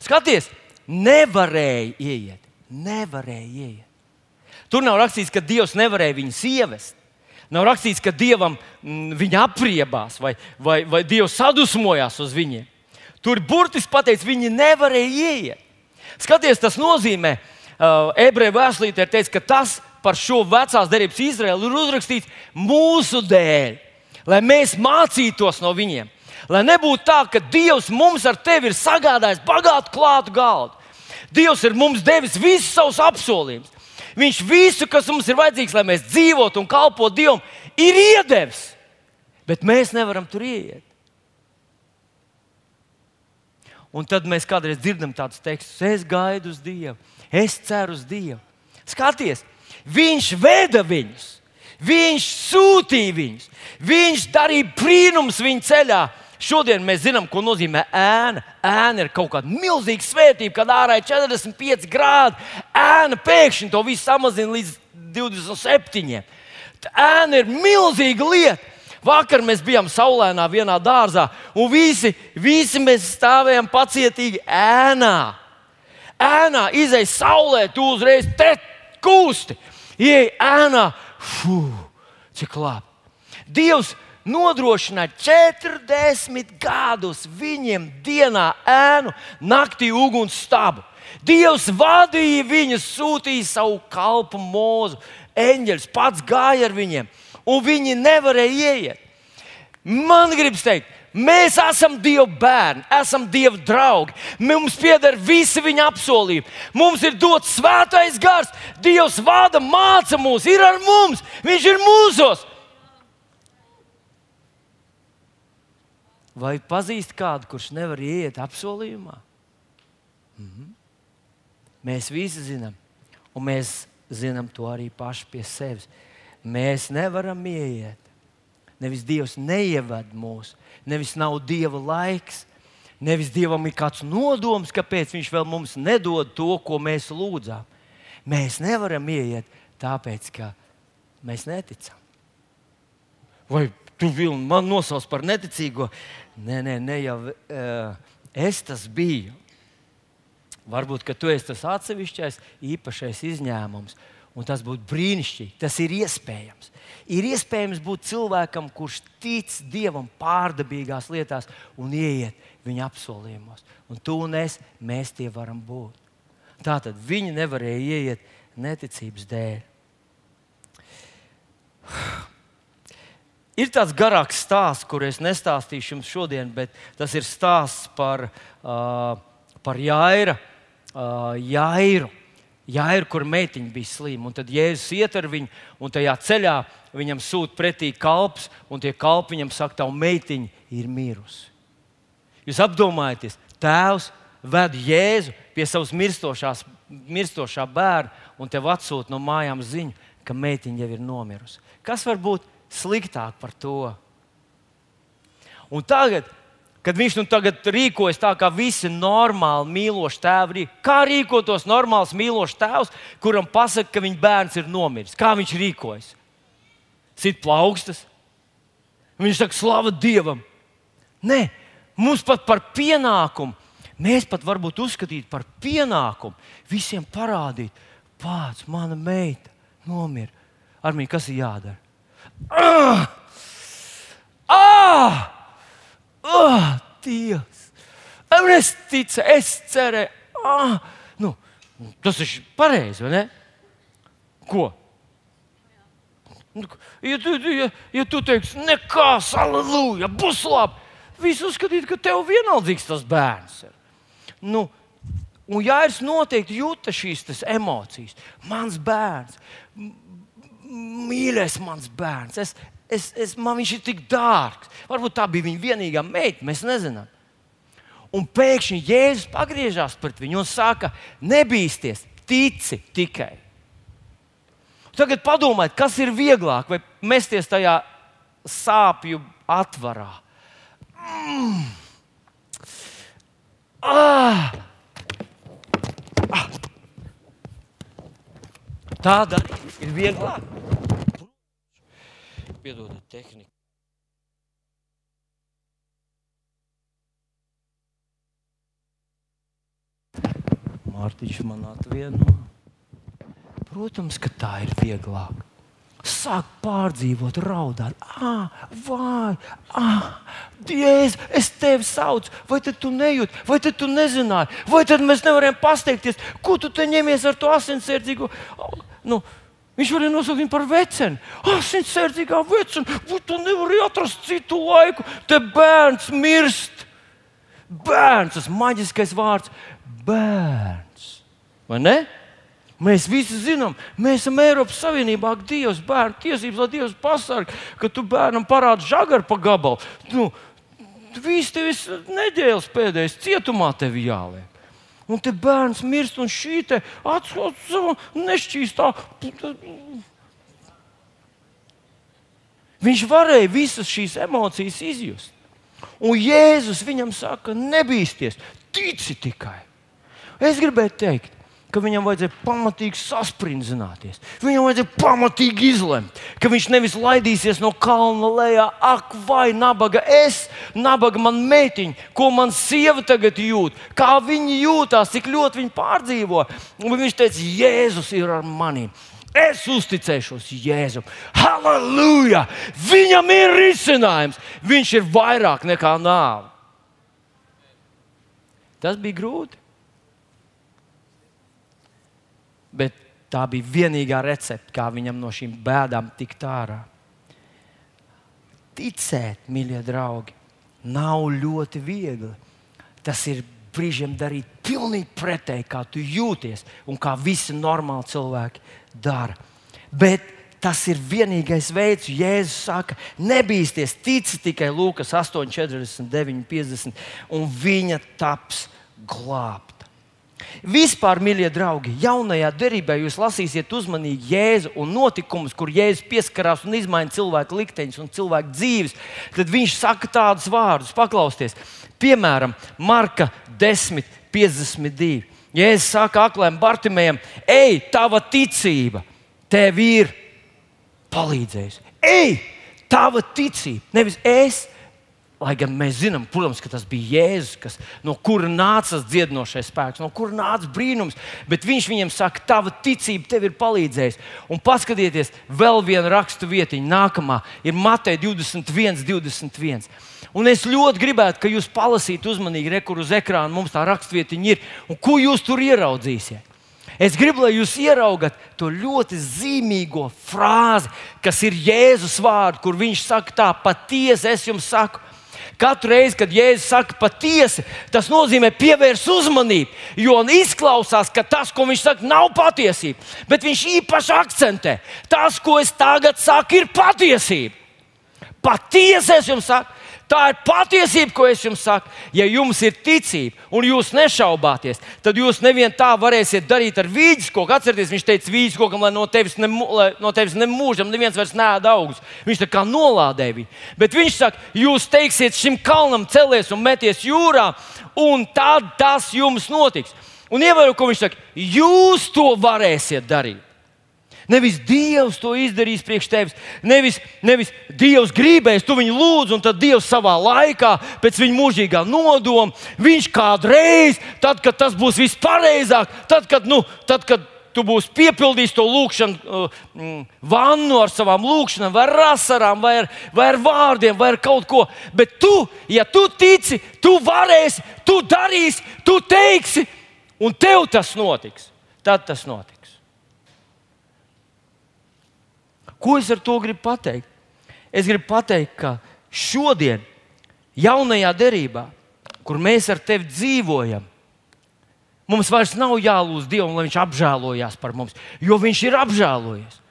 A: Skaties, nevarēja ieiet. Nevarēja ieiet. Tur nav rakstīts, ka Dievs nevarēja viņus ievest. Nav rakstīts, ka Dievam mm, viņa apriebās vai, vai, vai Dievs sadusmojās uz viņiem. Tur burtiski pateicis, viņi nevarēja ieiet. Skaties, tas nozīmē, uh, ebreju vēstulītē ir teikts, ka tas par šo vecās derības Izraēlu ir uzrakstīts mūsu dēļ. lai mēs mācītos no viņiem. Lai nebūtu tā, ka Dievs mums ar tevi ir sagādājis bagātu klātu galdu. Dievs ir mums devis visus savus apsolījumus. Viņš visu, kas mums ir vajadzīgs, lai mēs dzīvotu un kalpotu Dievam, ir iedevis. Bet mēs nevaram tur iet. Un tad mēs kādreiz dzirdam tādus tekstus, es gaidu uz Dievu, es ceru uz Dievu. Skaties, Viņš veda viņus, Viņš sūtīja viņus, Viņš darīja brīnums viņu ceļā. Šodien mēs zinām, ko nozīmē ēna. Ēna ir kaut kāda milzīga svētība, kad ārā ir 45 grādi. Ēna pēkšņi to visu samazina līdz 27. Ēna ir milzīga lieta. Vakar mēs bijām saulēnā vienā dārzā, un visi, visi mēs stāvējām pacietīgi ēnā. Ēnā izai saulē, tu uzreiz te kūsti. Ieej ēnā, Fuh, cik labi. Dievs nodrošināja 40 gadus viņiem dienā ēnu, naktī uguns stabu. Dievs vadīja viņus, sūtīja savu kalpu mūzu. Eņģelis pats gāja ar viņiem, un viņi nevarēja ieiet. Man gribas teikt, Mēs esam Dieva bērni, esam Dieva draugi. Mums pieder visi viņa apsolījumi. Mums ir dots svētais gars. Dievs vada, māca mūs, ir ar mums, Viņš ir mūsos. Vai pazīst kādu, kurš nevar iet apsolījumā? Mhm. Mēs visi zinām, un mēs zinām to arī paši pie sevis. Mēs nevaram iet. Nevis Dievs neievada mūsu, nevis nav Dieva laiks, nevis Dievam ir kāds nodoms, kāpēc Viņš vēl mums nedod to, ko mēs lūdzām. Mēs nevaram iet, tāpēc ka mēs neticam. Vai tu vilni man nosauc par neticīgo? Nē, nē, ne jau uh, es tas biju. Varbūt tu esi tas atsevišķais, īpašais izņēmums. Un tas būtu brīnišķīgi. Tas ir iespējams. Ir iespējams būt cilvēkam, kurš tic Dievam pārdabīgās lietās un ieiet viņa apsolījumos. Un tu un es, mēs tie varam būt. Tā tad viņi nevarēja ieiet neticības dēļ. Ir tāds garāks stāsts, kur es nestāstīšu jums šodien, bet tas ir stāsts par, uh, par Jaira, uh, Jairu. Jairu, kur meitiņa bija slima. Un tad Jēzus iet ar viņu, un tajā ceļā viņam sūta pretī kalps, un tie kalpi viņam saka, tā meitiņa ir mirusi. Jūs apdomājieties, tēvs ved Jēzu pie savas mirstošā bērna, un tev atsūta no mājām ziņu, ka meitiņa jau ir nomirusi. Kas var būt sliktāk par to. Un tagad, kad viņš nu rīkojas tā, kā visi normāli mīloši tēvi rīkojas, kā rīkotos normāls mīlošs tēvs, kuram pasaka, ka viņa bērns ir nomiris? Kā viņš rīkojas? Sit plaukstas. Viņš saka, slava Dievam. Nē, mums pat par pienākumu, mēs pat varbūt uzskatīt par pienākumu visiem parādīt, pats, mana meita nomira. Ar viņu kas ir jādara? Ah! Ah! Ah! Dievs! Es ticu, es cerēju. Ah! Nu, tas ir pareizi, vai ne? Ko? Nu, ja tu, ja, ja tu teiksi, nekas, aleluja, būs labi, visi uzskatīt, ka tev vienaldzīgs tas bērns ir. Nu, un ja es noteikti jūtu šīs emocijas, mans bērns, mīļais mans bērns. Es, es, es, man viņš ir tik dārgs. Varbūt tā bija viņa vienīgā meita, mēs nezinām. Un pēkšņi Jēzus pagriežās pret viņu un saka, nebīsties, tici tikai. Tagad padomājiet, kas ir vieglāk, vai mesties tajā sāpju atvarā. Mm. Ah! Tā darīt ir vieglāk. Piedodiet, tehnika. Mārtiņš man atvieno. Protams, ka tā ir vieglāk. Sāk pārdzīvot, raudāt. Ah, vai, ah, Dievs, es tevi saucu, vai tu nejūti, vai tu nezināji, vai tad mēs nevaram pasteikties, ko tu te ņemies ar to asinsardzīgu. Nu, Viņš varēja nosaukt viņu par vecenu. Asinsērdzīgā vecena, vai tu nevari atrast citu laiku? Te bērns mirst. Bērns, tas maģiskais vārds, bērns. Vai ne? Mēs visi zinām, mēs esam Eiropas Savienībā, ka Dievs bērnu tiesības, lai Dievs pasargā, ka tu bērnam parādi žagaru pa gabalu. Nu, Viss tevis nedēļas pēdējais cietumā tevi jāliek. Un te bērns mirst, un šī te atsauca nešķīstā. Viņš varēja visas šīs emocijas izjust. Un Jēzus viņam saka, nebīsties, tici tikai. Es gribēju teikt, ka viņam vajadzēja pamatīgi sasprindzināties. Viņam vajadzēja pamatīgi izlemt, ka viņš nevis laidīsies no kalna lejā, ak, vai nabaga es, nabaga man meitiņa, ko man sieva tagad jūt, kā viņi jūtās, cik ļoti viņi pārdzīvo. Un viņš teica, Jēzus ir ar mani. Es uzticēšos Jēzum. Halleluja! Viņam ir risinājums. Viņš ir vairāk nekā nāve. Tas bija grūti. Bet tā bija vienīgā recepte, kā viņam no šīm bēdām tikt ārā. Ticēt, mīļie draugi, nav ļoti viegli. Tas ir brīžiem darīt pilnīgi pretēji, kā tu jūties un kā visi normāli cilvēki dara. Bet tas ir vienīgais veids, kā Jēzus saka, nebīsties, tici tikai Lūkas 8, 49, 50, un viņa taps glābt. Vispār, mīļie draugi, jaunajā derībā jūs lasīsiet uzmanīgi Jēzu un notikumus, kur Jēzus pieskarās un izmaina cilvēku likteņus un cilvēku dzīves. Tad viņš saka tādus vārdus, paklausieties, piemēram, Marka 10, 52. Jēzus saka aklēm Bartimējam, ej, tava ticība tev ir palīdzējusi. Ej, tava ticība, nevis es, Lai gan mēs zinām, protams, ka tas bija Jēzus, kas, no kura nāca tas dziedinošais spēks, no kura nāca brīnums. Bet viņš viņam saka, tava ticība tev ir palīdzējusi. Un paskatieties, vēl viena rakstu vietiņa, nākamā ir Mateja 21, 21. Un es ļoti gribētu, ka jūs palasītu uzmanīgi, kur uz ekrāna mums tā raksturvietiņa ir un ko jūs tur ieraudzīsiet. Es gribu, lai jūs ieraugat to ļoti zīmīgo frāzi, kas ir Jēzus vārds, kur viņš saka, tā patiesi es jums saku, Katru reizi, kad Jēzus saka patiesi, tas nozīmē pievērst uzmanību. Jo izklausās, ka tas, ko viņš saka, nav patiesība. Bet viņš īpaši akcentē, tas, ko es tagad saku, ir patiesība. Patiesi es jums saku, Tā ir patiesība, ko es jums saku. Ja jums ir ticība un jūs nešaubāties, tad jūs nevien tā varēsiet darīt ar vīģis koku. Atcerieties, viņš teica, vīģis kokam, lai no tevis, ne, lai no tevis nemūžam neviens vairs nēda augus. Viņš tā kā nolādēja viņu. Bet viņš saka, jūs teiksiet šim kalnam celies un meties jūrā, un tad tas jums notiks. Un ievērojiet, ko viņš saka, jūs to varēsiet darīt. Nevis Dievs to izdarīs priekš tevis, nevis, nevis Dievs gribēs, tu viņu lūdz, un tad Dievs savā laikā, pēc viņa mūžīgā nodoma, viņš kādreiz, tad, kad tas būs vispareizāk, tad, kad, nu, tad, kad tu būsi piepildījis to lūgšanu, uh, mm, vannu ar savām lūgšanām, vai ar asarām, vai ar, vai ar vārdiem, vai ar kaut ko. Bet tu, ja tu tici, tu varēsi, tu darīsi, tu teiksi, un tev tas notiks. Tad tas notiks. Ko es ar to gribu pateikt? Es gribu pateikt, ka šodien, jaunajā derībā, kur mēs ar tevi dzīvojam, mums vairs nav jālūdz Dievam, lai Viņš apžēlojās par mums, jo Viņš ir apžēlojies.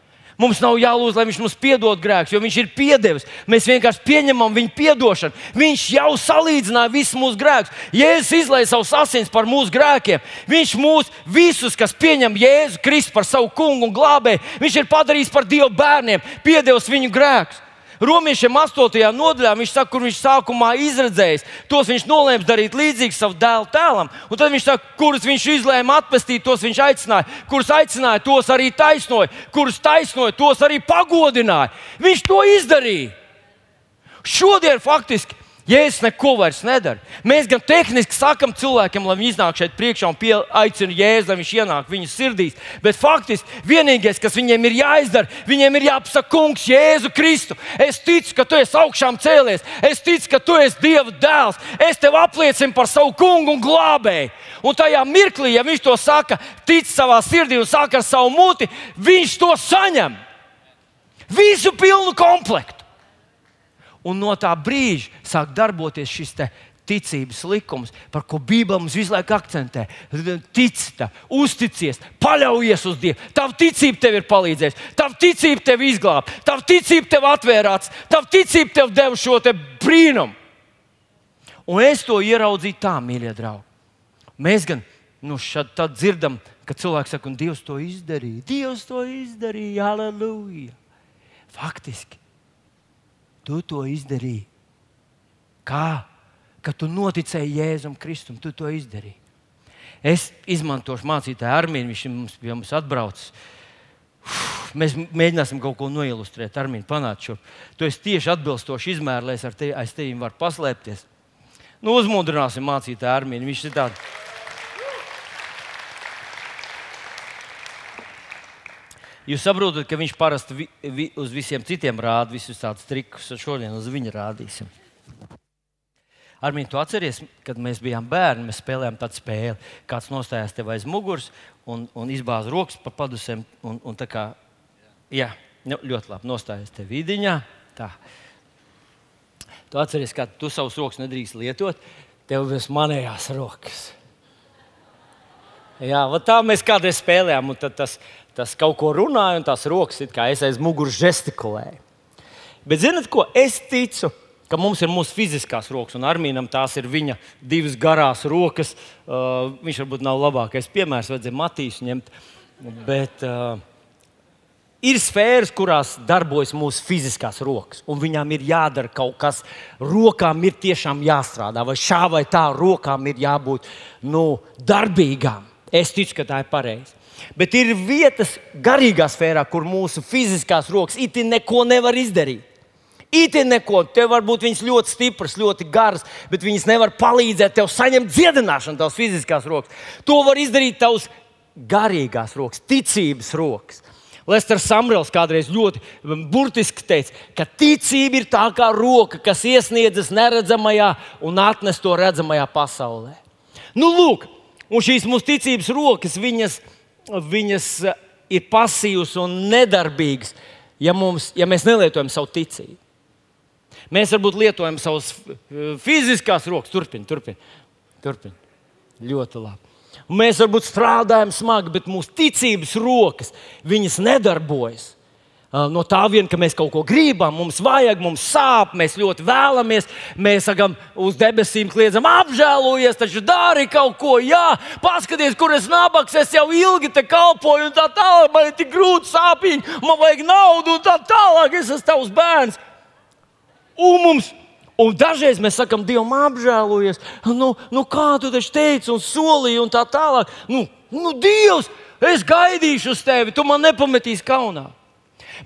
A: Mums nav jālūdz, lai viņš mums piedod grēkus, jo viņš ir piedevis. Mēs vienkārši pieņemam viņa atdošanu. Viņš jau salīdzināja visus mūsu grēkus. Jēzus izlaiž savus asins par mūsu grēkiem. Viņš mūs visus, kas pieņem Jēzu Kristu par savu kungu un glābēju, viņš ir padarījis par Dieva bērniem, piedevis viņu grēkus. Romiešiem 8. nodaļā viņš saka, kur viņš sākumā izredzējis, tos viņš nolēma darīt līdzīgi savam dēlu tēlam. Un tad viņš saka, kurus viņš izlēma atpestīt, tos viņš aicināja, kurus aicināja, tos arī taisnoja, kurus taisnoja, tos arī pagodināja. Viņš to izdarīja. Šodien faktiski Jēzus neko vairs nedara. Mēs gan tehniski sakam cilvēkiem, lai viņi iznāk šeit priekšā un aicina Jēzu, lai viņš ienāk viņu sirdīs. Bet faktiski vienīgais, kas viņiem ir jāizdara, viņiem ir jāpasaka, Kungs, Jēzu Kristu. Es ticu, ka tu esi augšām cēlies, es ticu, ka tu esi Dieva dēls. Es tev apliecinu par savu kungu un glābēju. Un tajā mirklī, ja viņš to saka, tic savā sirdī un saka ar savu muti, viņš to saņem. Visu pilnu komplektu. Un no tā brīža sāk darboties šis ticības likums, par ko Bībele mums visu laiku akcentē. Tic, tā, uzticies, paļaujies uz Dievu. Tava ticība tev ir palīdzējusi, tava ticība tev izglāba, tava ticība tev atvērās, tava ticība tev deva šo te brīnumu. Un es to ieraudzīju tā, mīļie draugi. Mēs gan nu, šad, dzirdam, ka cilvēks saka, un Dievs to izdarīja. Dievs to izdarīja, aleluja! Faktiski Tu to izdarīji. Kā? Kad tu noticēji Jēzum Kristum, tu to izdarīji. Es izmantošu mācītāju armiju, viņš mums pie mums atbraucis. Uf, mēs mēģināsim kaut ko noilustrēt, Armīna, panākt šo. Tu esi tieši atbilstoši es ar tevi, aiz tevi varu paslēpties. Nu, uzmundrināsim mācītāju Armīnu. Viņš ir tāds Jūs saprotat, ka viņš parasti vi, vi, uz visiem citiem rāda visus tādus trikus, un šodien uz viņa rādīsim. Armīn, tu atceries, kad mēs bijām bērni, mēs spēlējām tādu spēli. Kāds nostājās tev aiz muguras un, un izbāza rokas pa padusēm. Un, un kā, jā, nu, ļoti labi nostājies te vidiņā. Tā. Tu atceries, ka tu savus rokas nedrīkst lietot, tev būs manējās rokas. Jā, tā mēs kādreiz spēlējām, un tas tas kaut ko runāja, un tās rokas it kā es aiz muguras žestikulēju. Bet zinat, ko es ticu? Ka mums ir mūsu fiziskās rokas, un Armīnam tās ir viņa divas garās rokas. Uh, viņš varbūt nav labākais piemērs, vajadzēja Matīsu ņemt. Bet uh, ir sfēras, kurās darbojas mūsu fiziskās rokas, un viņām ir jādara kaut kas. Rokām ir tiešām jāstrādā, vai šā vai tā, rokām ir jābūt nu, darbīgām. Es ticu, ka tā ir pareizi. Bet ir vietas garīgā sfērā, kur mūsu fiziskās rokas itin neko nevar izdarīt. Itin neko, tev var būt viņas ļoti stipras, ļoti garas, bet viņas nevar palīdzēt tev saņemt dziedināšanu, tavas fiziskās rokas. To var izdarīt tavs garīgās rokas, ticības rokas. Lesters Samrels kādreiz ļoti burtiski teica, ka ticība ir tā kā roka, kas iesniedzas neredzamajā un atnes to redzamajā pasaulē. Nu, lūk, un šīs mūsu ticības rokas, viņas ir viņas eh, ir pasīvas un nedarbīgas, ja, mums, ja mēs nelietojam savu ticību. Mēs varbūt lietojam savas eh, fiziskās rokas, turpinām, turpinām. Turpin. Ļoti labi. Mēs varbūt strādājam smagi, bet mūsu ticības rokas nedarbojas. No tā vien, ka mēs kaut ko gribam, mums vajag, mums sāp, mēs ļoti vēlamies, mēs sakām, uz debesīm kliedzam, apžēlojies, taču dari kaut ko, jā, paskaties, kur es nabaks, es jau ilgi te kalpoju, un tā tālāk, man ir tik grūti, sāpīgi, man vajag naudu, un tā tālāk, es esmu tavs bērns. Un mums Un dažreiz mēs sakām, Dievam, apžēlojies, nu, nu kā tu taču teici un solīji, un tā tālāk. Nu, nu, Dievs, es gaidīšu uz tevi, tu man nepametīsi kaunā.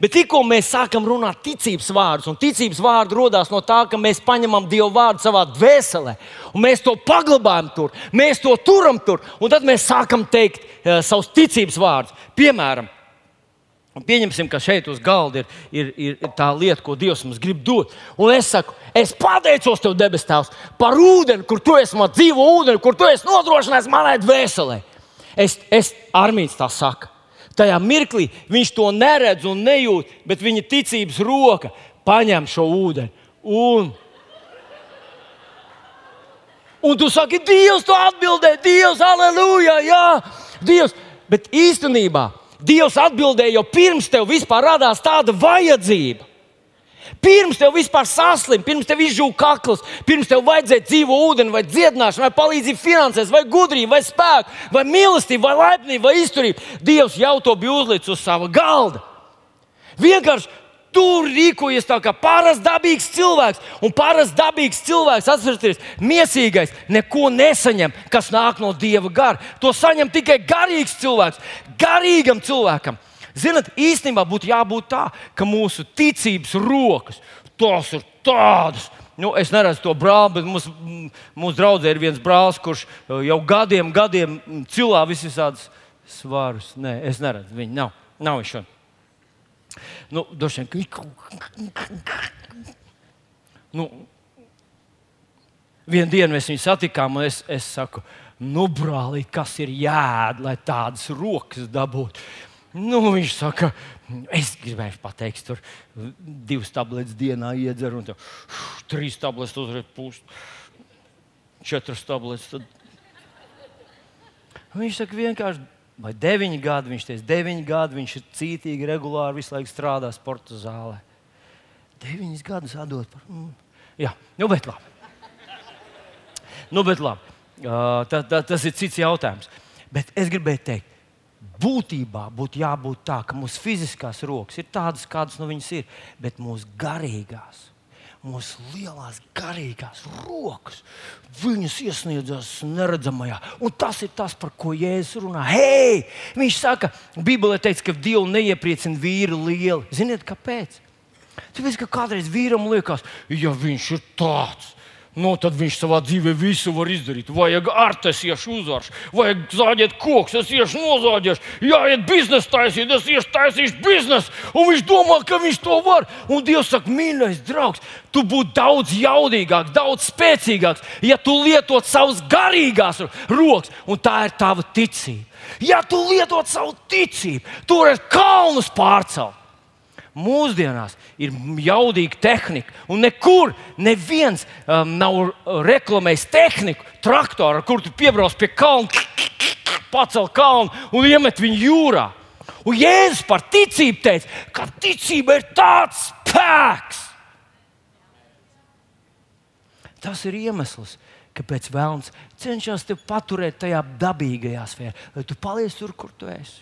A: Bet tikko mēs sākam runāt ticības vārdus, un ticības vārdi radās no tā, ka mēs paņemam Dieva vārdu savā dvēselē, un mēs to paglabājam tur, mēs to turam tur, un tad mēs sākam teikt uh, savus ticības vārdus. Piemēram, Pieņemsim, ka šeit uz galda ir, ir, ir tā lieta, ko Dievs mums grib dot. Un es saku, es pateicos Tev, debes Tēvs, par ūdeni, kur Tu esi man dzīvo ūdeni, kur Tu esi nodrošinājis manai dvēselē. Es, es armijas tā saku. Tajā mirklī viņš to neredz un nejūt, bet viņa ticības roka paņem šo ūdeni. Un, un tu saki, Dievs, tu atbildēji, Dievs, aleluja, jā, Dievs. Bet īstenībā Dievs atbildēja jau pirms tev vispār radās tāda vajadzība. Pirms tev vispār saslimt, pirms tev izžūta kakls, pirms tev vajadzēja dzīvo ūdeni, vai dziedināšanu, vai palīdzību finansēs, vai gudrību, vai spēku, vai mīlestību, vai laipnību, vai izturību. Dievs jau to bija uzlicis uz sava galda. Vienkārši tur rīkojies tā kā parasts dabīgs cilvēks. Un parasts dabīgs cilvēks, atcerieties, mīsīgais, neko nesaņem, kas nāk no dieva gara. To saņem tikai garīgs cilvēks. Garīgam cilvēkam Ziniet, īstenībā būtu jābūt tā, ka mūsu ticības rokas tos ir tādas, Nu, es neredzu to brāli, bet mums, mūsu draudzē ir viens brālis, kurš uh, jau gadiem, gadiem cilā visādus svarus. Nē, es neredzu viņu. Nav, nav viņš. Nu, došiem, nu, Vienu dienu mēs viņu satikām, un es, es saku, nu, brāl, kas ir jādara, lai tādas rokas dabūtu. Nu, viņš saka, es gribēju pateikt, tur divas tabletes dienā iedzer, un tā, uf, trīs tabletes uzreiz pūst, četras tabletes. Tad... Viņš saka, vienkārši, vai deviņi gadi, viņš teica, deviņi gadi, viņš ir cītīgi, regulāri, visu laiku strādā sporta zālē. Deviņus gadus atdot par. Mm. Jā, nu, bet labi. Nu, bet labi, tā, tā, tas ir cits jautājums. Bet es gribēju teikt, būtībā būtu jābūt tā, ka mūsu fiziskās rokas ir tādas, kādas nu viņas ir, bet mūsu garīgās. Mūsu lielās garīgās rokas, viņas iesniedzas neredzamajā. Un tas ir tas, par ko Jēzus runā. Hei! Viņš saka, Bībelē teica, ka Dievu neiepriecina vīri lieli. Ziniet, kāpēc? Tāpēc, ka kādreiz vīram liekas, ja viņš ir tāds, Nu, tad viņš savā dzīvē visu var izdarīt. Vajag artes, iešu uzvarš, vajag zāģēt koks, es iešu nozāģēšu, jāiet biznesa taisīt, es iešu taisīšu biznesu. Un viņš domā, ka viņš to var. Un Dievs saka, mīļais draugs, tu būtu daudz jaudīgāks, daudz spēcīgāks, ja tu lietot savus garīgās rokas, un tā ir tava ticība. Ja tu lietot savu ticību, tu vari kalnus pārcelt mūsdienās ir jaudīga tehnika. Un nekur neviens um, nav reklamējis tehniku, traktoru, ar kuru piebrauc pie kalna, pacel kalnu un iemet viņu jūrā. Un Jēzus par ticību teica, ka ticība ir tāds spēks. Tas ir iemesls, kāpēc Vēlns cenšas te paturēt tajā dabīgajā sfērā, lai tu paliec tur, kur tu esi.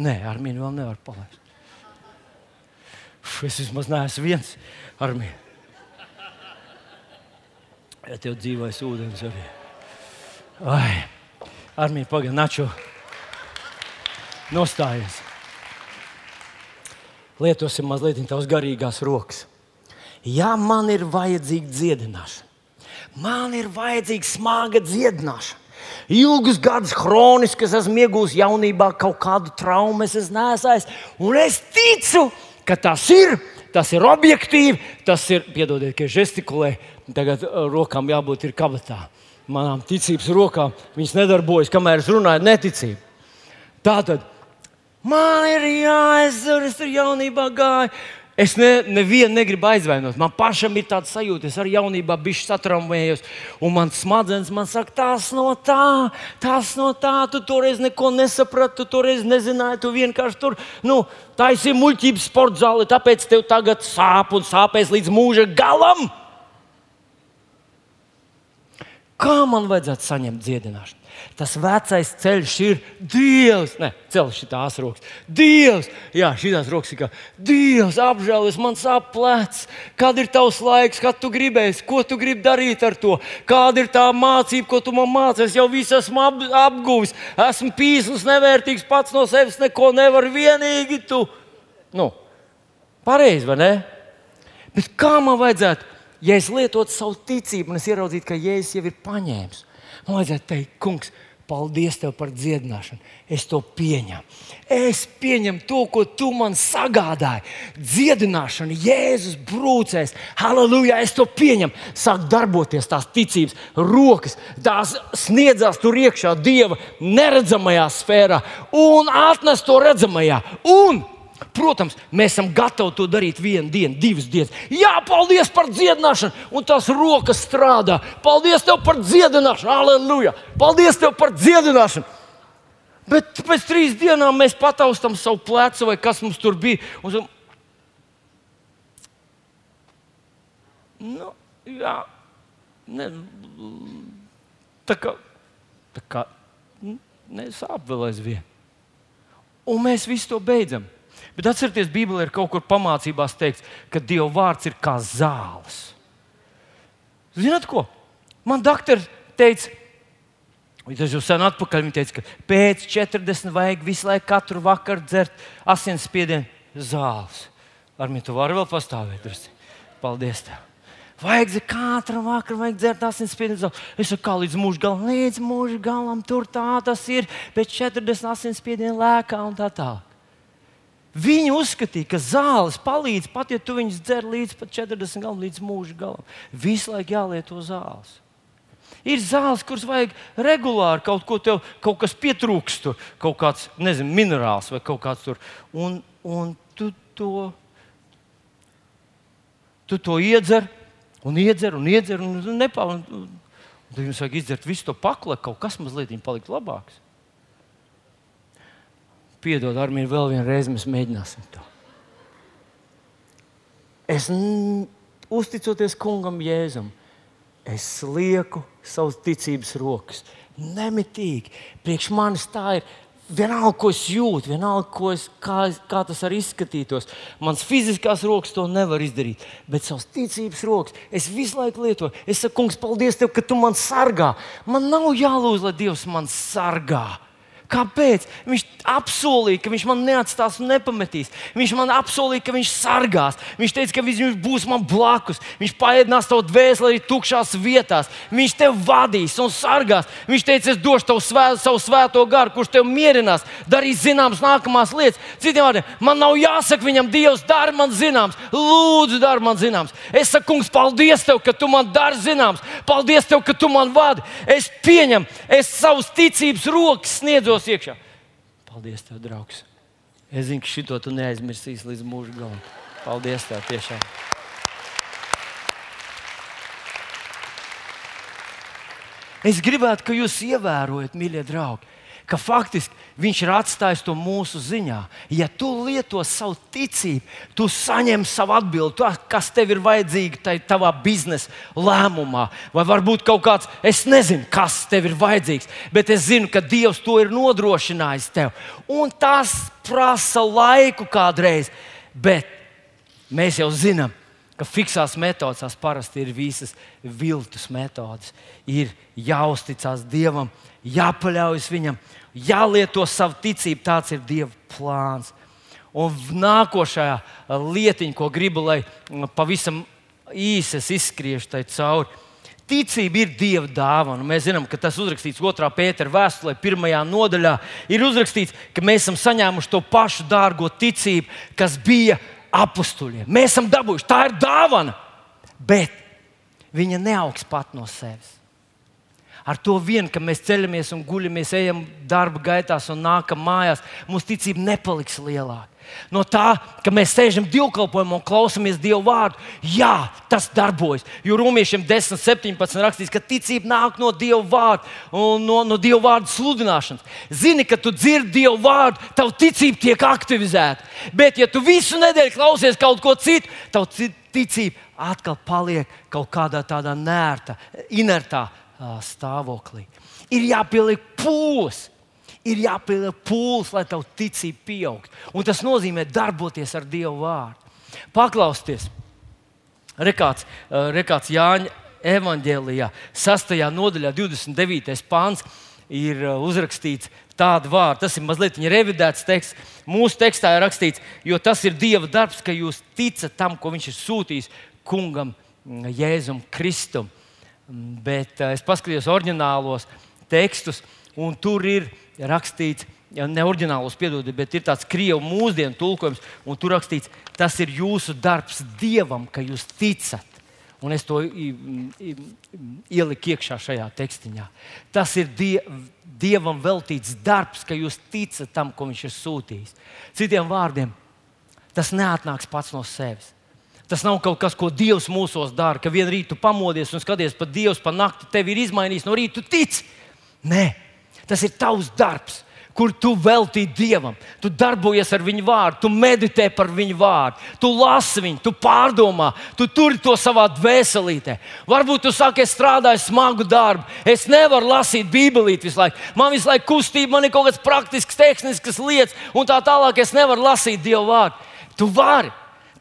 A: Nē, ar mani vēl nevar palaist. Es vismaz neesmu viens ar mani. Ja tev dzīvojas ūdens arī. Ai, ar mani pagaidi, načo. Nostājies. Lietosim mazliet tavas garīgās rokas. Ja man ir vajadzīga dziedināšana, man ir vajadzīga smaga dziedināšana. Ilgus gadus chroniski es esmu iegūmis jaunībā kaut kādu traumu, es esmu nesājis, un es ticu, ka ka tas ir, tas ir objektīvi, tas ir, piedodiet, ka žestikulē, tagad uh, rokām jābūt ir kabatā. Manām ticības rokām viņas nedarbojas, kamēr es runāju neticību. Tā tad man ir jāizdara, es tur jaunībā gāju. Es ne, nevienu negribu aizvainot. Man pašam ir tāds sajūta, es arī jaunībā biju satraumējies. Un man smadzenes man saka, tas no tā, tas no tā. Tu toreiz neko nesaprati, tu toreiz nezināji. Tu vienkārši tur nu, taisīji muļķības sporta zāli, tāpēc tev tagad sāp un sāpēs līdz mūža galam. Kā man vajadzētu saņemt dziedināšanu? Tas vecais ceļš ir Dievs. Nē, ceļš ir tās rokas. Dievs, jā, šīs rokas ir kā Dievs, apžēlies, man sāp plecs. Kad ir tavs laiks, kad tu gribēsi, ko tu gribi darīt ar to? Kāda ir tā mācība, ko tu man māci? Es jau visu esmu ap, apguvis, esmu pīslis, nevērtīgs pats no sevis, neko nevaru vienīgi tu. Nu, pareizi, vai ne? Bet kā man vajadzētu, ja es lietotu savu ticību un es ieraudzītu, ka Jēzus jau ir paņēmis? Man vajadzētu teikt, kungs, paldies tev par dziedināšanu. Es to pieņemu. Es pieņemu to, ko tu man sagādāji. Dziedināšana, Jēzus brūcēs, halleluja, es to pieņemu. Sāk darboties tās ticības, rokas, tās sniedzās tur iekšā Dieva neredzamajā sfērā un atnes to redzamajā. Un Protams, mēs esam gatavi to darīt vienu dienu, divas dienas. Jā, paldies par dziedināšanu, un tās rokas strādā. Paldies tev par dziedināšanu, aleluja! Paldies tev par dziedināšanu! Bet pēc trīs dienām mēs pataustām savu plecu, vai kas mums tur bija. Un... Nu, jā, ne, tā kā, tā kā nesāp vēl aizvien. Un mēs visu to beidzam. Bet atcerieties, Bībelē ir kaut kur pamācībās teikts, ka Dieva vārds ir kā zāles. Ziniet, ko? Man doktori teica, tas jau sen atpakaļ, viņi teica, ka pēc 40 vajag visu laiku katru vakaru dzert asinsspiedienu zāles. Ar viņu tu vari vēl pastāvēt. Drusci. Paldies! Tev. Vajag katru vakaru, vajag dzert asinsspiedienu. Es saku, kā līdz mūža galam, līdz mūža galam, tur tā tas ir. Pēc 40 asinsspiedienu lēkā un tā tālāk. Viņi uzskatīja, ka zāles palīdz pat, ja tu viņus dzer līdz 40 gadam, līdz mūža galam. Visu laiku jālieto zāles. Ir zāles, kuras vajag regulāri kaut ko tev, kaut kas pietrūkst, kaut kāds, nezinu, minerāls vai kaut kāds tur. Un, un tu to, tu to iedzer, un iedzer, un iedzer, un, un nepār. Un, un tad jums vajag izdzert visu to paklu, lai kaut kas mazliet palikt labāks. Piedod, Armīna, vēl vienu reizi mēs mēģināsim to. Es uzticoties kungam Jēzum, es lieku savas ticības rokas. Nemitīgi. Priekš manis tā ir vienalga, ko es jūtu, vienalga, ko es, kā, kā tas arī izskatītos. Mans fiziskās rokas to nevar izdarīt, bet savas ticības rokas es visu laiku lietoju. Es saku, kungs, paldies tev, ka tu man sargā. Man nav jālūdz, lai Dievs man sargā. Kāpēc? Viņš apsolīja, ka viņš man neatstās un nepametīs. Viņš man apsolīja, ka viņš sargās. Viņš teica, ka viņš būs man blakus. Viņš paēdinās tavu dvēseli arī tukšās vietās. Viņš tevi vadīs un sargās. Viņš teica, es došu tev svē, savu svēto garu, kurš tev mierinās, darīs zināmas nākamās lietas. Citiem vārdiem, man nav jāsaka viņam, Dievs, dari man zināms, lūdzu, dari man zināms. Es saku, kungs, paldies tev, ka tu man dari zināms. Paldies tev, ka tu man vadi. Es pieņemu, es savus ticības rokas sniedzos Dievs iekšā. Paldies, tev, draugs. Es zinu, ka šito tu neaizmirsīsi līdz mūža galam. Paldies, tev tiešām. Es gribētu, ka jūs ievērojat, mīļie draugi, ka faktiski viņš ir atstājis to mūsu ziņā. Ja tu lieto savu ticību, tu saņem savu atbildi, to, kas tev ir vajadzīga tajā biznesa lēmumā. Vai varbūt kaut kāds, es nezinu, kas tev ir vajadzīgs, bet es zinu, ka Dievs to ir nodrošinājis tev. Un tas prasa laiku kādreiz, bet mēs jau zinām. Ka fiksās metodēs parasti ir visas viltus metodes. Ir jāuzticas Dievam, jāpaļaujas viņam, jālieto savu ticību. Tāds ir Dieva plāns. Un nākošā lietiņa, ko gribu, lai pavisam īsi izskriešu tai cauri. Ticība ir Dieva dāvana. Mēs zinām, ka tas uzrakstīts 2. pētera vēstulē, 1. nodaļā. Ir uzrakstīts, ka mēs esam saņēmuši to pašu dārgo ticību, kas bija apstuļiem. Mēs esam dabūjuši, tā ir dāvana, bet viņa neaugs pat no sevis ar to vien, ka mēs ceļamies un guļamies, ejam darba gaitās un nākam mājās, mūsu ticība nepaliks lielāka. No tā, ka mēs sēžam divkalpojumā un klausāmies Dieva vārdu, jā, tas darbojas. Jo Romiešiem 10, 17 rakstīts, ka ticība nāk no Dieva vārda un no, no Dieva vārda sludināšanas. Zini, ka tu dzirdi Dieva vārdu, tava ticība tiek aktivizēta. Bet, ja tu visu nedēļu klausies kaut ko citu, tava ticība atkal paliek kaut kādā tādā nērta, inertā stāvoklī. Ir jāpieliek pūles, ir jāpieliek pūles, lai tavu ticību pieaugtu. Un tas nozīmē darboties ar Dievu vārdu. Paklausties, rekāds, rekāds Jāņa evanģēlijā, 6. nodaļā, 29. pāns. Ir uzrakstīts tādu vārdu, tas ir mazliet revidēts teksts. Mūsu tekstā ir rakstīts, jo tas ir Dieva darbs, ka jūs ticat tam, ko Viņš ir sūtījis kungam Jēzum Kristum bet uh, es paskatījos oriģinālos tekstus, un tur ir rakstīts, ja ne oriģinālos, piedodiet, bet ir tāds krievu mūsdienu tulkojums, un tur rakstīts, tas ir jūsu darbs Dievam, ka jūs ticat. Un es to ieliku iekšā šajā tekstiņā. Tas ir die, Dievam veltīts darbs, ka jūs ticat tam, ko Viņš ir sūtījis. Citiem vārdiem, tas neatnāks pats no sevis. Tas nav kaut kas, ko Dievs mūsos dara, ka vienā rītā pamodies un skaties pa Dievu pa nakti, tevi ir izmainījis no rīta, tu tici. Nē, tas ir tavs darbs kur tu veltīji Dievam. Tu darbojies ar Viņa vārdu, tu meditē par Viņa vārdu, tu lasi viņu, tu pārdomā, tu turi to savā dvēselītē. Varbūt tu saki, es strādāju smagu darbu, es nevaru lasīt Bībelīti visu laiku. Man visu laiku kustība, man ir kaut kāds praktisks, tehnisks lietas, un tā tālāk es nevaru lasīt Dieva vārdu. Tu vari.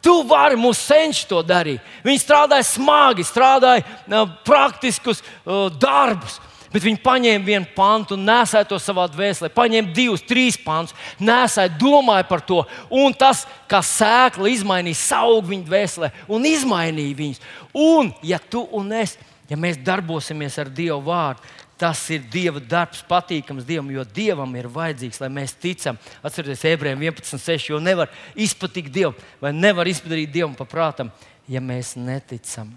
A: Tu vari mūsu senči to darīt. Viņi strādāja smagi, strādāja uh, praktiskus uh, darbus. Bet viņi paņēma vienu pantu nesēja to savā dvēselē, paņēma divus, trīs pantus, nesēja, domāja par to. Un tas, kā sēkla izmainīja augu viņa dvēselē un izmainīja viņus. Un, ja tu un es, ja mēs darbosimies ar Dievu vārdu, tas ir Dieva darbs, patīkams Dievam, jo Dievam ir vajadzīgs, lai mēs ticam. Atcerieties, ebrejiem 11.6. Jo nevar izpatikt Dievam, vai nevar izpadarīt Dievam paprātam, ja mēs neticam.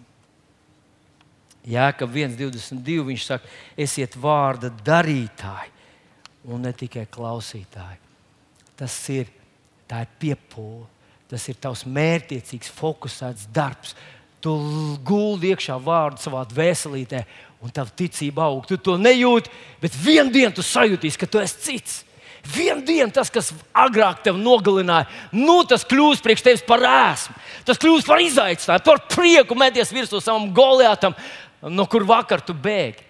A: Jēkab 1,22. Viņš saka, esiet vārda darītāji un ne tikai klausītāji. Tas ir, ir piepūle, tas ir tavs mērķiecīgs, fokusēts darbs. Tu guldi iekšā vārdu savā dvēselītē, un tava ticība aug. Tu to nejūti, bet vienā dienā tu sajūtīsi, ka tu esi cits. Vienu dienu tas, kas agrāk tevi nogalināja, nu, tas kļūs priekš tevis par ēsmu. Tas kļūs par izaicinājumu, par prieku meties virsū savam goliatam, no kur vakar tu bēgi.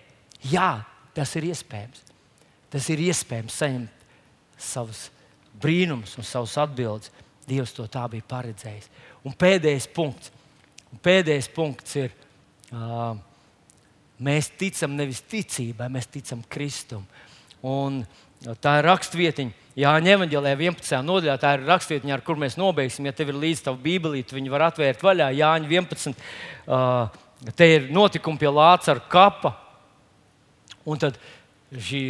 A: Jā, tas ir iespējams. Tas ir iespējams saņemt savus brīnumus un savus atbildības. Dievs to tā bija paredzējis. Un pēdējais punkts, un pēdējais punkts ir, uh, mēs ticam nevis ticībai, mēs ticam Kristum. Un tā ir rakstvietiņa. Jāņem evanģēlē 11. nodaļā, tā ir rakstvietiņa, ar kur mēs nobeigsim. Ja tev ir līdzi tava bībelīte, viņi var atvērt vaļā. Jāņem 11. Uh, Te ir notikumi pie Lācara kapa. Un tad šī,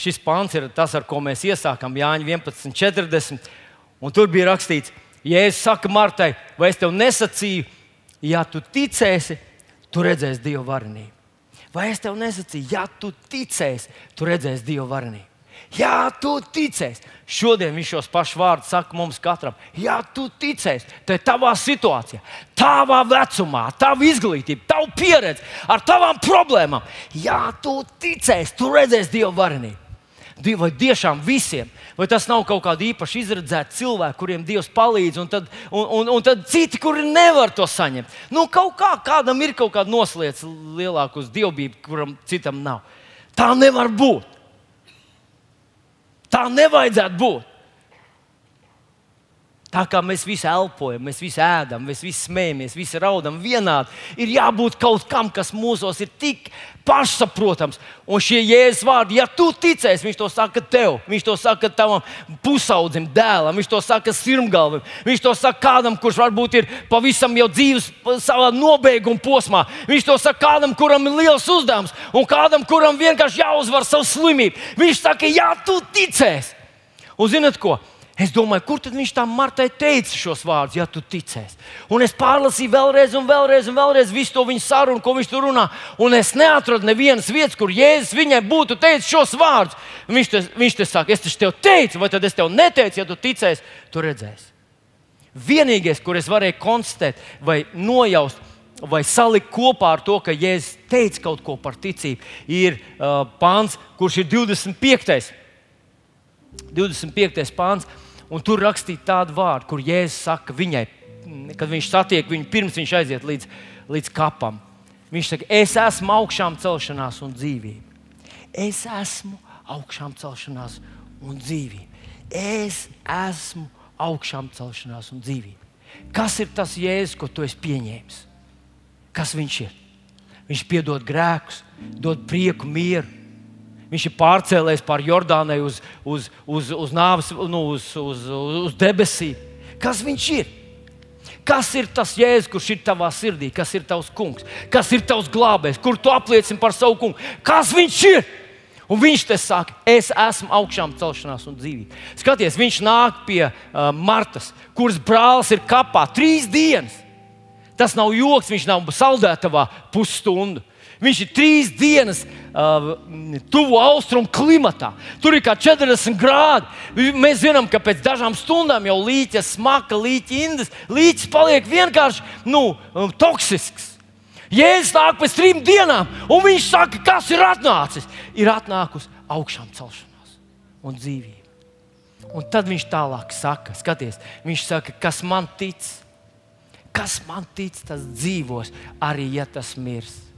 A: šis pāns ir tas, ar ko mēs iesākām Jāņa 11.40. Un tur bija rakstīts, Jēzus saka Martai, vai es tev nesacīju, ja tu ticēsi, tu redzēsi Dieva varenību. Vai es tev nesacīju, ja tu ticēsi, tu redzēsi Dieva varenību. Jā, tu ticēsi. Šodien viņš šos pašus vārdus saka mums katram. Jā, tu ticēsi, tad tavā situācijā, tavā vecumā, tavā izglītībā, tavā pieredzē, ar tavām problēmām. Jā, tu ticēsi, tu redzēsi Dieva varenību. Vai tiešām visiem, vai tas nav kaut kāda īpaši izredzēta cilvēka, kuriem Dievs palīdz, un tad, un, un, un tad citi, kuri nevar to saņemt. Nu, kaut kā kādam ir kaut kāda noslēdz lielāka uz dievbijību, kuram citam nav. Tā nevar būt. Tā nevajadzētu būt. Tā kā mēs visi elpojam, mēs visi ēdam, mēs visi smējamies, visi raudam vienādi, ir jābūt kaut kam, kas mūsos ir tik pašsaprotams. Un šie jēzus vārdi, ja tu ticēsi, viņš to saka tev, viņš to saka tavam pusaudzim, dēlam, viņš to saka sirmgalvam, viņš to saka kādam, kurš varbūt ir pavisam jau dzīves savā nobeiguma posmā. Viņš to saka kādam, kuram ir liels uzdevums, un kādam, kuram vienkārši jāuzvar savu slimību. Viņš saka, ja tu ticēsi. Un zinat ko? Es domāju, kur tad viņš tam Martai teica šos vārdus, ja tu ticēsi. Un es pārlasīju vēlreiz, un vēlreiz, un vēlreiz visu to viņa sarunu, ko viņš tur runā. Un es neatradu nevienas vietas, kur Jēzus viņai būtu teicis šos vārdus. Viņš te, viņš te saka, es tev teicu, vai tad es tev neteicu, ja tu ticēsi, tu redzēsi. Vienīgais, kur es varēju konstatēt vai nojaust, vai salikt kopā ar to, ka Jēzus teica kaut ko par ticību, ir uh, pāns, kurš ir 25. 25. pāns. Un tur rakstīja tādu vārdu, kur Jēzus saka viņai, kad viņš satiek viņu pirms viņš aiziet līdz, līdz kapam. Viņš saka, es esmu augšām celšanās un dzīvība. Es esmu augšām celšanās un dzīvība. Es esmu augšām celšanās un dzīvība. Kas ir tas jēzus, ko tu esi pieņēmis? Kas viņš ir? Viņš piedod grēkus, dod prieku, mieru Viņš ir pārcēlējis pār Jordānai uz, uz, uz, uz nāves, nu, uz, uz, uz debesīm. Kas viņš ir? Kas ir tas jēzus, kurš ir tavā sirdī, kas ir tavs kungs, kas ir tavs glābējs, kur tu apliecini par savu kungu? Kas viņš ir? Un viņš te saka, es esmu augšām celšanās un dzīvība. Skaties, viņš nāk pie uh, Martas, kuras brālis ir kapā trīs dienas. Tas nav joks, viņš nav saldētavā pusstundu. Viņš ir trīs dienas uh, tuvu austrumu klimatā. Tur ir kā 40 grādi. Mēs zinām, ka pēc dažām stundām jau līķa smaka, līķa indas, līķis paliek vienkārši nu, um, toksisks. Jēzus nāk pēc trim dienām, un viņš saka, kas ir atnācis? Ir atnākusi augšām celšanās un dzīvība. Un tad viņš tālāk saka, skaties, viņš saka, kas man tic, kas man tic, tas dzīvos, arī ja tas mirst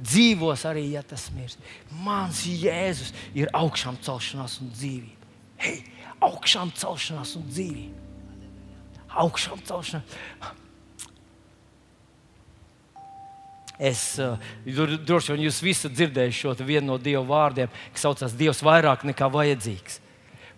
A: dzīvos arī, ja tas mirst. Mans Jēzus ir augšām celšanās un dzīvība. Hei, augšām celšanās un dzīvība. Augšām celšanās. Es uh, droši vien jūs visi dzirdējuši šo vienu no Dieva vārdiem, kas saucās Dievs vairāk nekā vajadzīgs.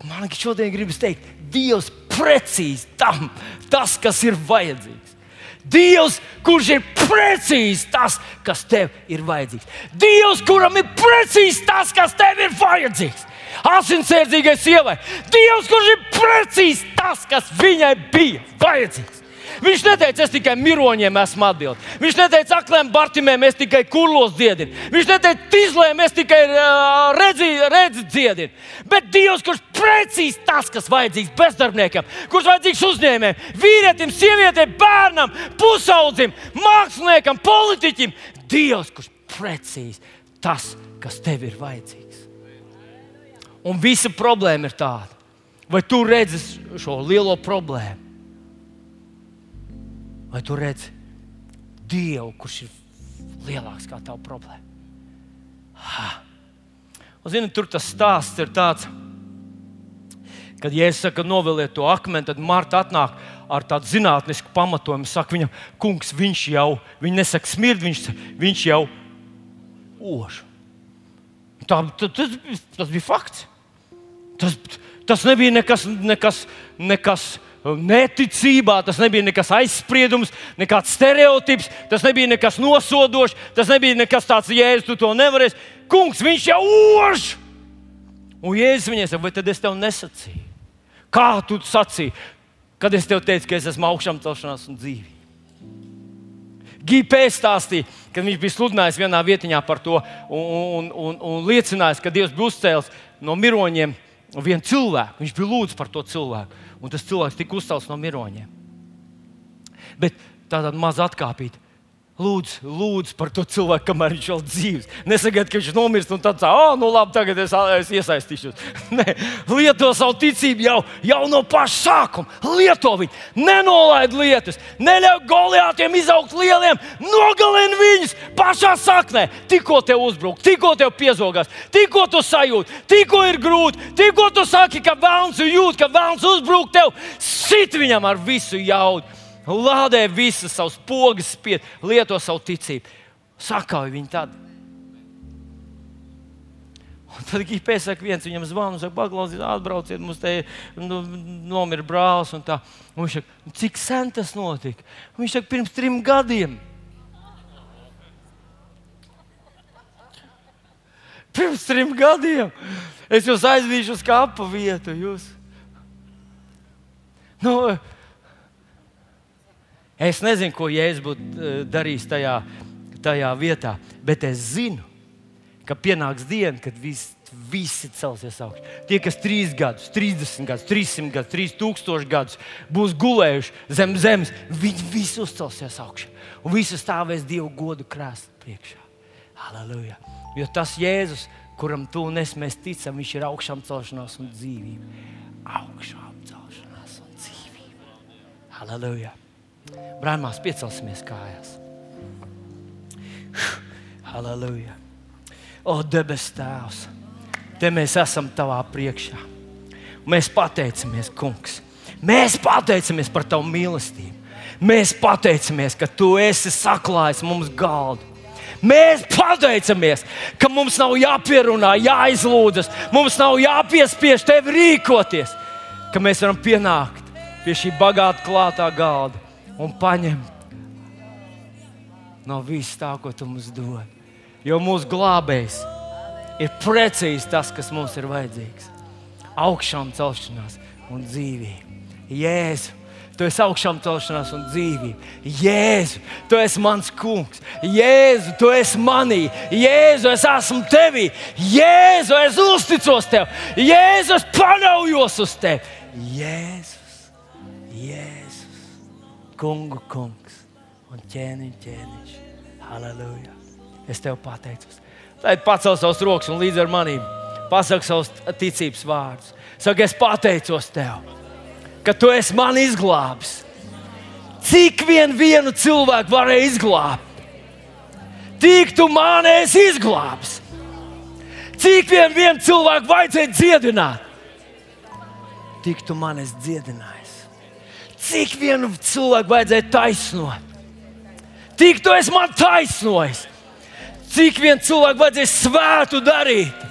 A: Man šodien gribas teikt, Dievs precīzi tam, tas, kas ir vajadzīgs. Dievs, kurš ir precīzi tas, kas tev ir vajadzīgs. Dievs, kuram ir precīzi tas, kas tev ir vajadzīgs. Asinsērdzīgai sievai. Dievs, kurš ir precīzi tas, kas viņai bija vajadzīgs. Viņš neteica, es tikai miroņiem esmu atbildīgs. Viņš neteica, akliem bartimēm es tikai kurlos dziedinu. Viņš neteica, tīzlēm es tikai uh, redzi, redzi dziedinu. Bet Dievs, kurš precīzi tas, kas vajadzīgs bezdarbniekam, kurš vajadzīgs uzņēmējam, vīrietim, sievietēm, bērnam, pusaudzim, māksliniekam, politiķim. Dievs, kurš precīzi tas, kas tev ir vajadzīgs. Un visa problēma ir tāda, vai tu redzi šo lielo problēmu? Vai tu redzi Dievu, kurš ir lielāks kā tava problēma? Zini, tur tas stāsts ir tāds, kad Jēzus saka, noveliet to akmeni, tad Marta atnāk ar tādu zinātnisku pamatojumu. Saka viņam, kungs, viņš jau, viņš nesaka smird, viņš, viņš jau ož. Tā, tas, tas bija fakts. Tas, tas nebija nekas, nekas, nekas neticībā, tas nebija nekas aizspriedums, nekāds stereotips, tas nebija nekas nosodošs, tas nebija nekas tāds, jēzus, tu to nevarēsi. Kungs, viņš jau ož! Un jēzus viņai saka, vai tad es tev nesacīju? Kā tu sacīji, kad es tev teicu, ka es esmu augšām celšanās un dzīvība? Gīpē stāstīja, kad viņš bija sludinājis vienā vietiņā par to un, un, un, un liecinājis, ka Dievs būs cēlis no miroņiem vienu cilvēku. Viņš bija lūdzis par to cilvēku un tas cilvēks tika uzcelts no miroņiem. Bet tādā mazā atkāpīte. Lūdzu, lūdzu par to cilvēku, kamēr viņš vēl dzīves. Nesagaidiet, ka viņš nomirst un tad tā, ah, nu labi, tagad es, es iesaistīšos. Nē, lieto savu ticību jau, jau no paša sākuma. Lieto viņu, nenolaid lietas, neļauj goliātiem izaugt lieliem, nogalini viņus pašā saknē. Tikko tev uzbruk, tikko tev piezogās, tikko tu sajūti, tikko ir grūti, tikko tu saki, ka vēlams jūt, ka vēlams uzbruk tev, sit viņam ar visu jaudu lādē visas savas pogas, spied, lieto savu ticību. Sakauj viņu tad. Un tad Gigants saka, viens viņam zvana, saka, paklausies, atbrauciet, mums te nu, nomira brālis. Un tā. un viņš saka, cik sen tas notika? Un viņš saka, pirms trim gadiem. Pirms trim gadiem es jūs aizvīšu uz kapa vietu. Jūs. Nu, Es nezinu, ko Jēzus būtu eh, darījis tajā, tajā vietā, bet es zinu, ka pienāks diena, kad visi, visi celsies augšā. Tie, kas 3 gadus, 30 gadus, 300 gadus, 3000 gadus būs gulējuši zem zemes, viņi visi uzcelsies augšā. Un visi stāvēs Dievu godu krāsā priekšā. Halleluja! Jo tas Jēzus, kuram tu un es ticam, viņš ir augšām celšanās un dzīvība. Augšām celšanās un dzīvība. Halleluja! Brāļmās, piecelsimies kājās. Halleluja! O, debes Tēvs! Te mēs esam tavā priekšā. Mēs pateicamies, Kungs. Mēs pateicamies par tavu mīlestību. Mēs pateicamies, ka tu esi saklājis mums galdu. Mēs pateicamies, ka mums nav jāpierunā, jāizlūdzas, mums nav jāpiespiež tevi rīkoties, ka mēs varam pienākt pie šī bagāta klātā galda un paņemt no vis tā, ko tu mums dod. Jo mūsu glābējs ir precīzi tas, kas mums ir vajadzīgs. Augšām celšanās un dzīvība. Jēzu! Tu esi augšām celšanās un dzīvība. Jēzu, tu esi mans kungs. Jēzu, tu esi manī. Jēzu, es esmu tevī. Jēzu, es uzticos tev. Jēzu, es paļaujos uz tevi. Jēzus, Jēzus kungu kungs un ķēniņš, ķēniņš. Halleluja! Es tev pateicos. Tad pacel savus rokas un līdz ar maniem pasak savus ticības vārdus. Saka, es pateicos tev, ka tu esi man izglābis. Cik vien vienu cilvēku varēja izglābt? Tik tu man esi izglābis. Cik vien vienu cilvēku vajadzēja dziedināt? Tik tu man esi dziedinājis. Cik vienu cilvēku vajadzēja taisnot? tik tu esi man taisnojis. Cik vien cilvēku vajadzēja svētu darīt,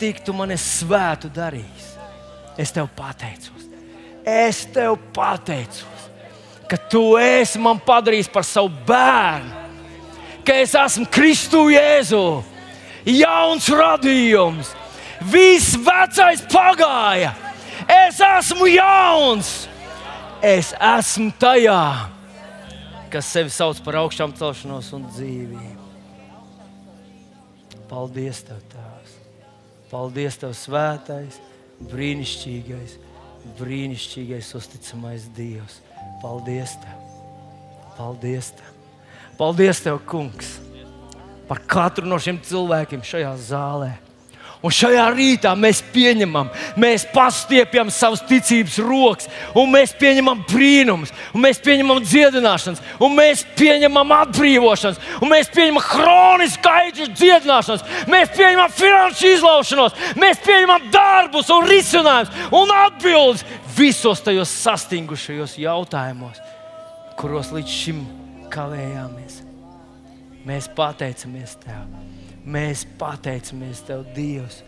A: tik tu man esi svētu darījis. Es tev pateicos, es tev pateicos, ka tu esi man padarījis par savu bērnu, ka es esmu Kristu Jēzu, jauns radījums, viss vecais pagāja, es esmu jauns, es esmu tajā, kas sevi sauc par augšām celšanos un dzīvību. Paldies, Tev, Tēvs! Paldies, Tev, Svētais, brīnišķīgais, brīnišķīgais, uzticamais Dievs! Paldies, Tev! Paldies, Tev! Paldies, Tev, Kungs! Par katru no šiem cilvēkiem šajā zālē! Un šajā rītā mēs pieņemam, mēs pastiepjam savas ticības rokas, un mēs pieņemam brīnumus, un mēs pieņemam dziedināšanas, un mēs pieņemam atbrīvošanas, un mēs pieņemam chronisku gaidu dziedināšanas, mēs pieņemam finanšu izlaušanos, mēs pieņemam darbus un risinājumus un atbildes visos tajos sastingušajos jautājumos, kuros līdz šim kavējāmies. Mēs pateicamies Tev! Mēs pateicamies Tev, Dievs.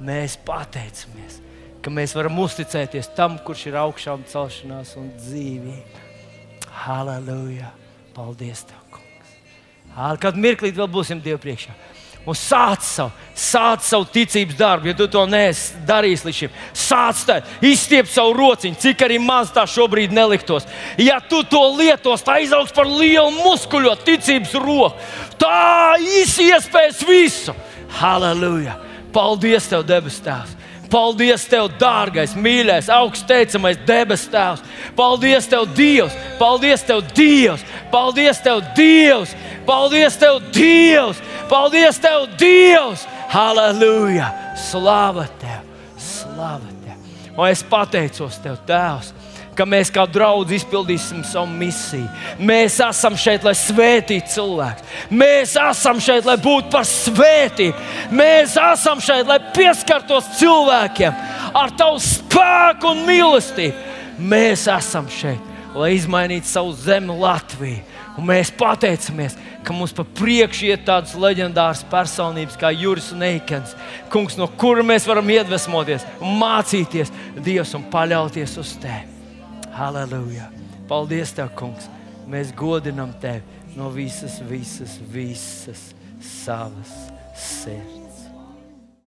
A: Mēs pateicamies, ka mēs varam uzticēties tam, kurš ir augšām celšanās un dzīvība. Halleluja! Paldies, Tev, Kungs! Kādu mirklī vēl būsim Dievu priekšā un sāc savu, sāc savu ticības darbu, ja tu to neesi darījis līdz šim. Sāc tā, izstiep savu rociņu, cik arī maz tā šobrīd neliktos. Ja tu to lietos, tā izaugs par lielu muskuļo ticības roku. Tā iespējas visu. Halleluja! Paldies, Tev, debes Tēvs! Paldies, Tev, dārgais, mīļais, augstteicamais debes Tēvs! Paldies, Tev, Dievs! Paldies, Tev, Dievs! Paldies, Tev, Dievs! Paldies, Tev, Dievs! Paldies, Tev, Dievs! Halleluja! Slava Tev! Slava Tev! Un es pateicos Tev, Tēvs! Ka mēs kā draugi izpildīsim savu misiju. Mēs esam šeit, lai svētītu cilvēku. Mēs esam šeit, lai būtu par svētību. Mēs esam šeit, lai pieskartos cilvēkiem ar tavu spēku un mīlestību. Mēs esam šeit, lai izmainītu savu zemi, Latviju. Un mēs pateicamies, ka mums pa priekšu iet tādas leģendāras personības kā Juris un Eikens, kungs, no kura mēs varam iedvesmoties, mācīties Dievs un paļauties uz Tevi. Halleluja! Paldies, Tev, kungs! Mēs godinam Tevi no visas, visas, visas savas sirds.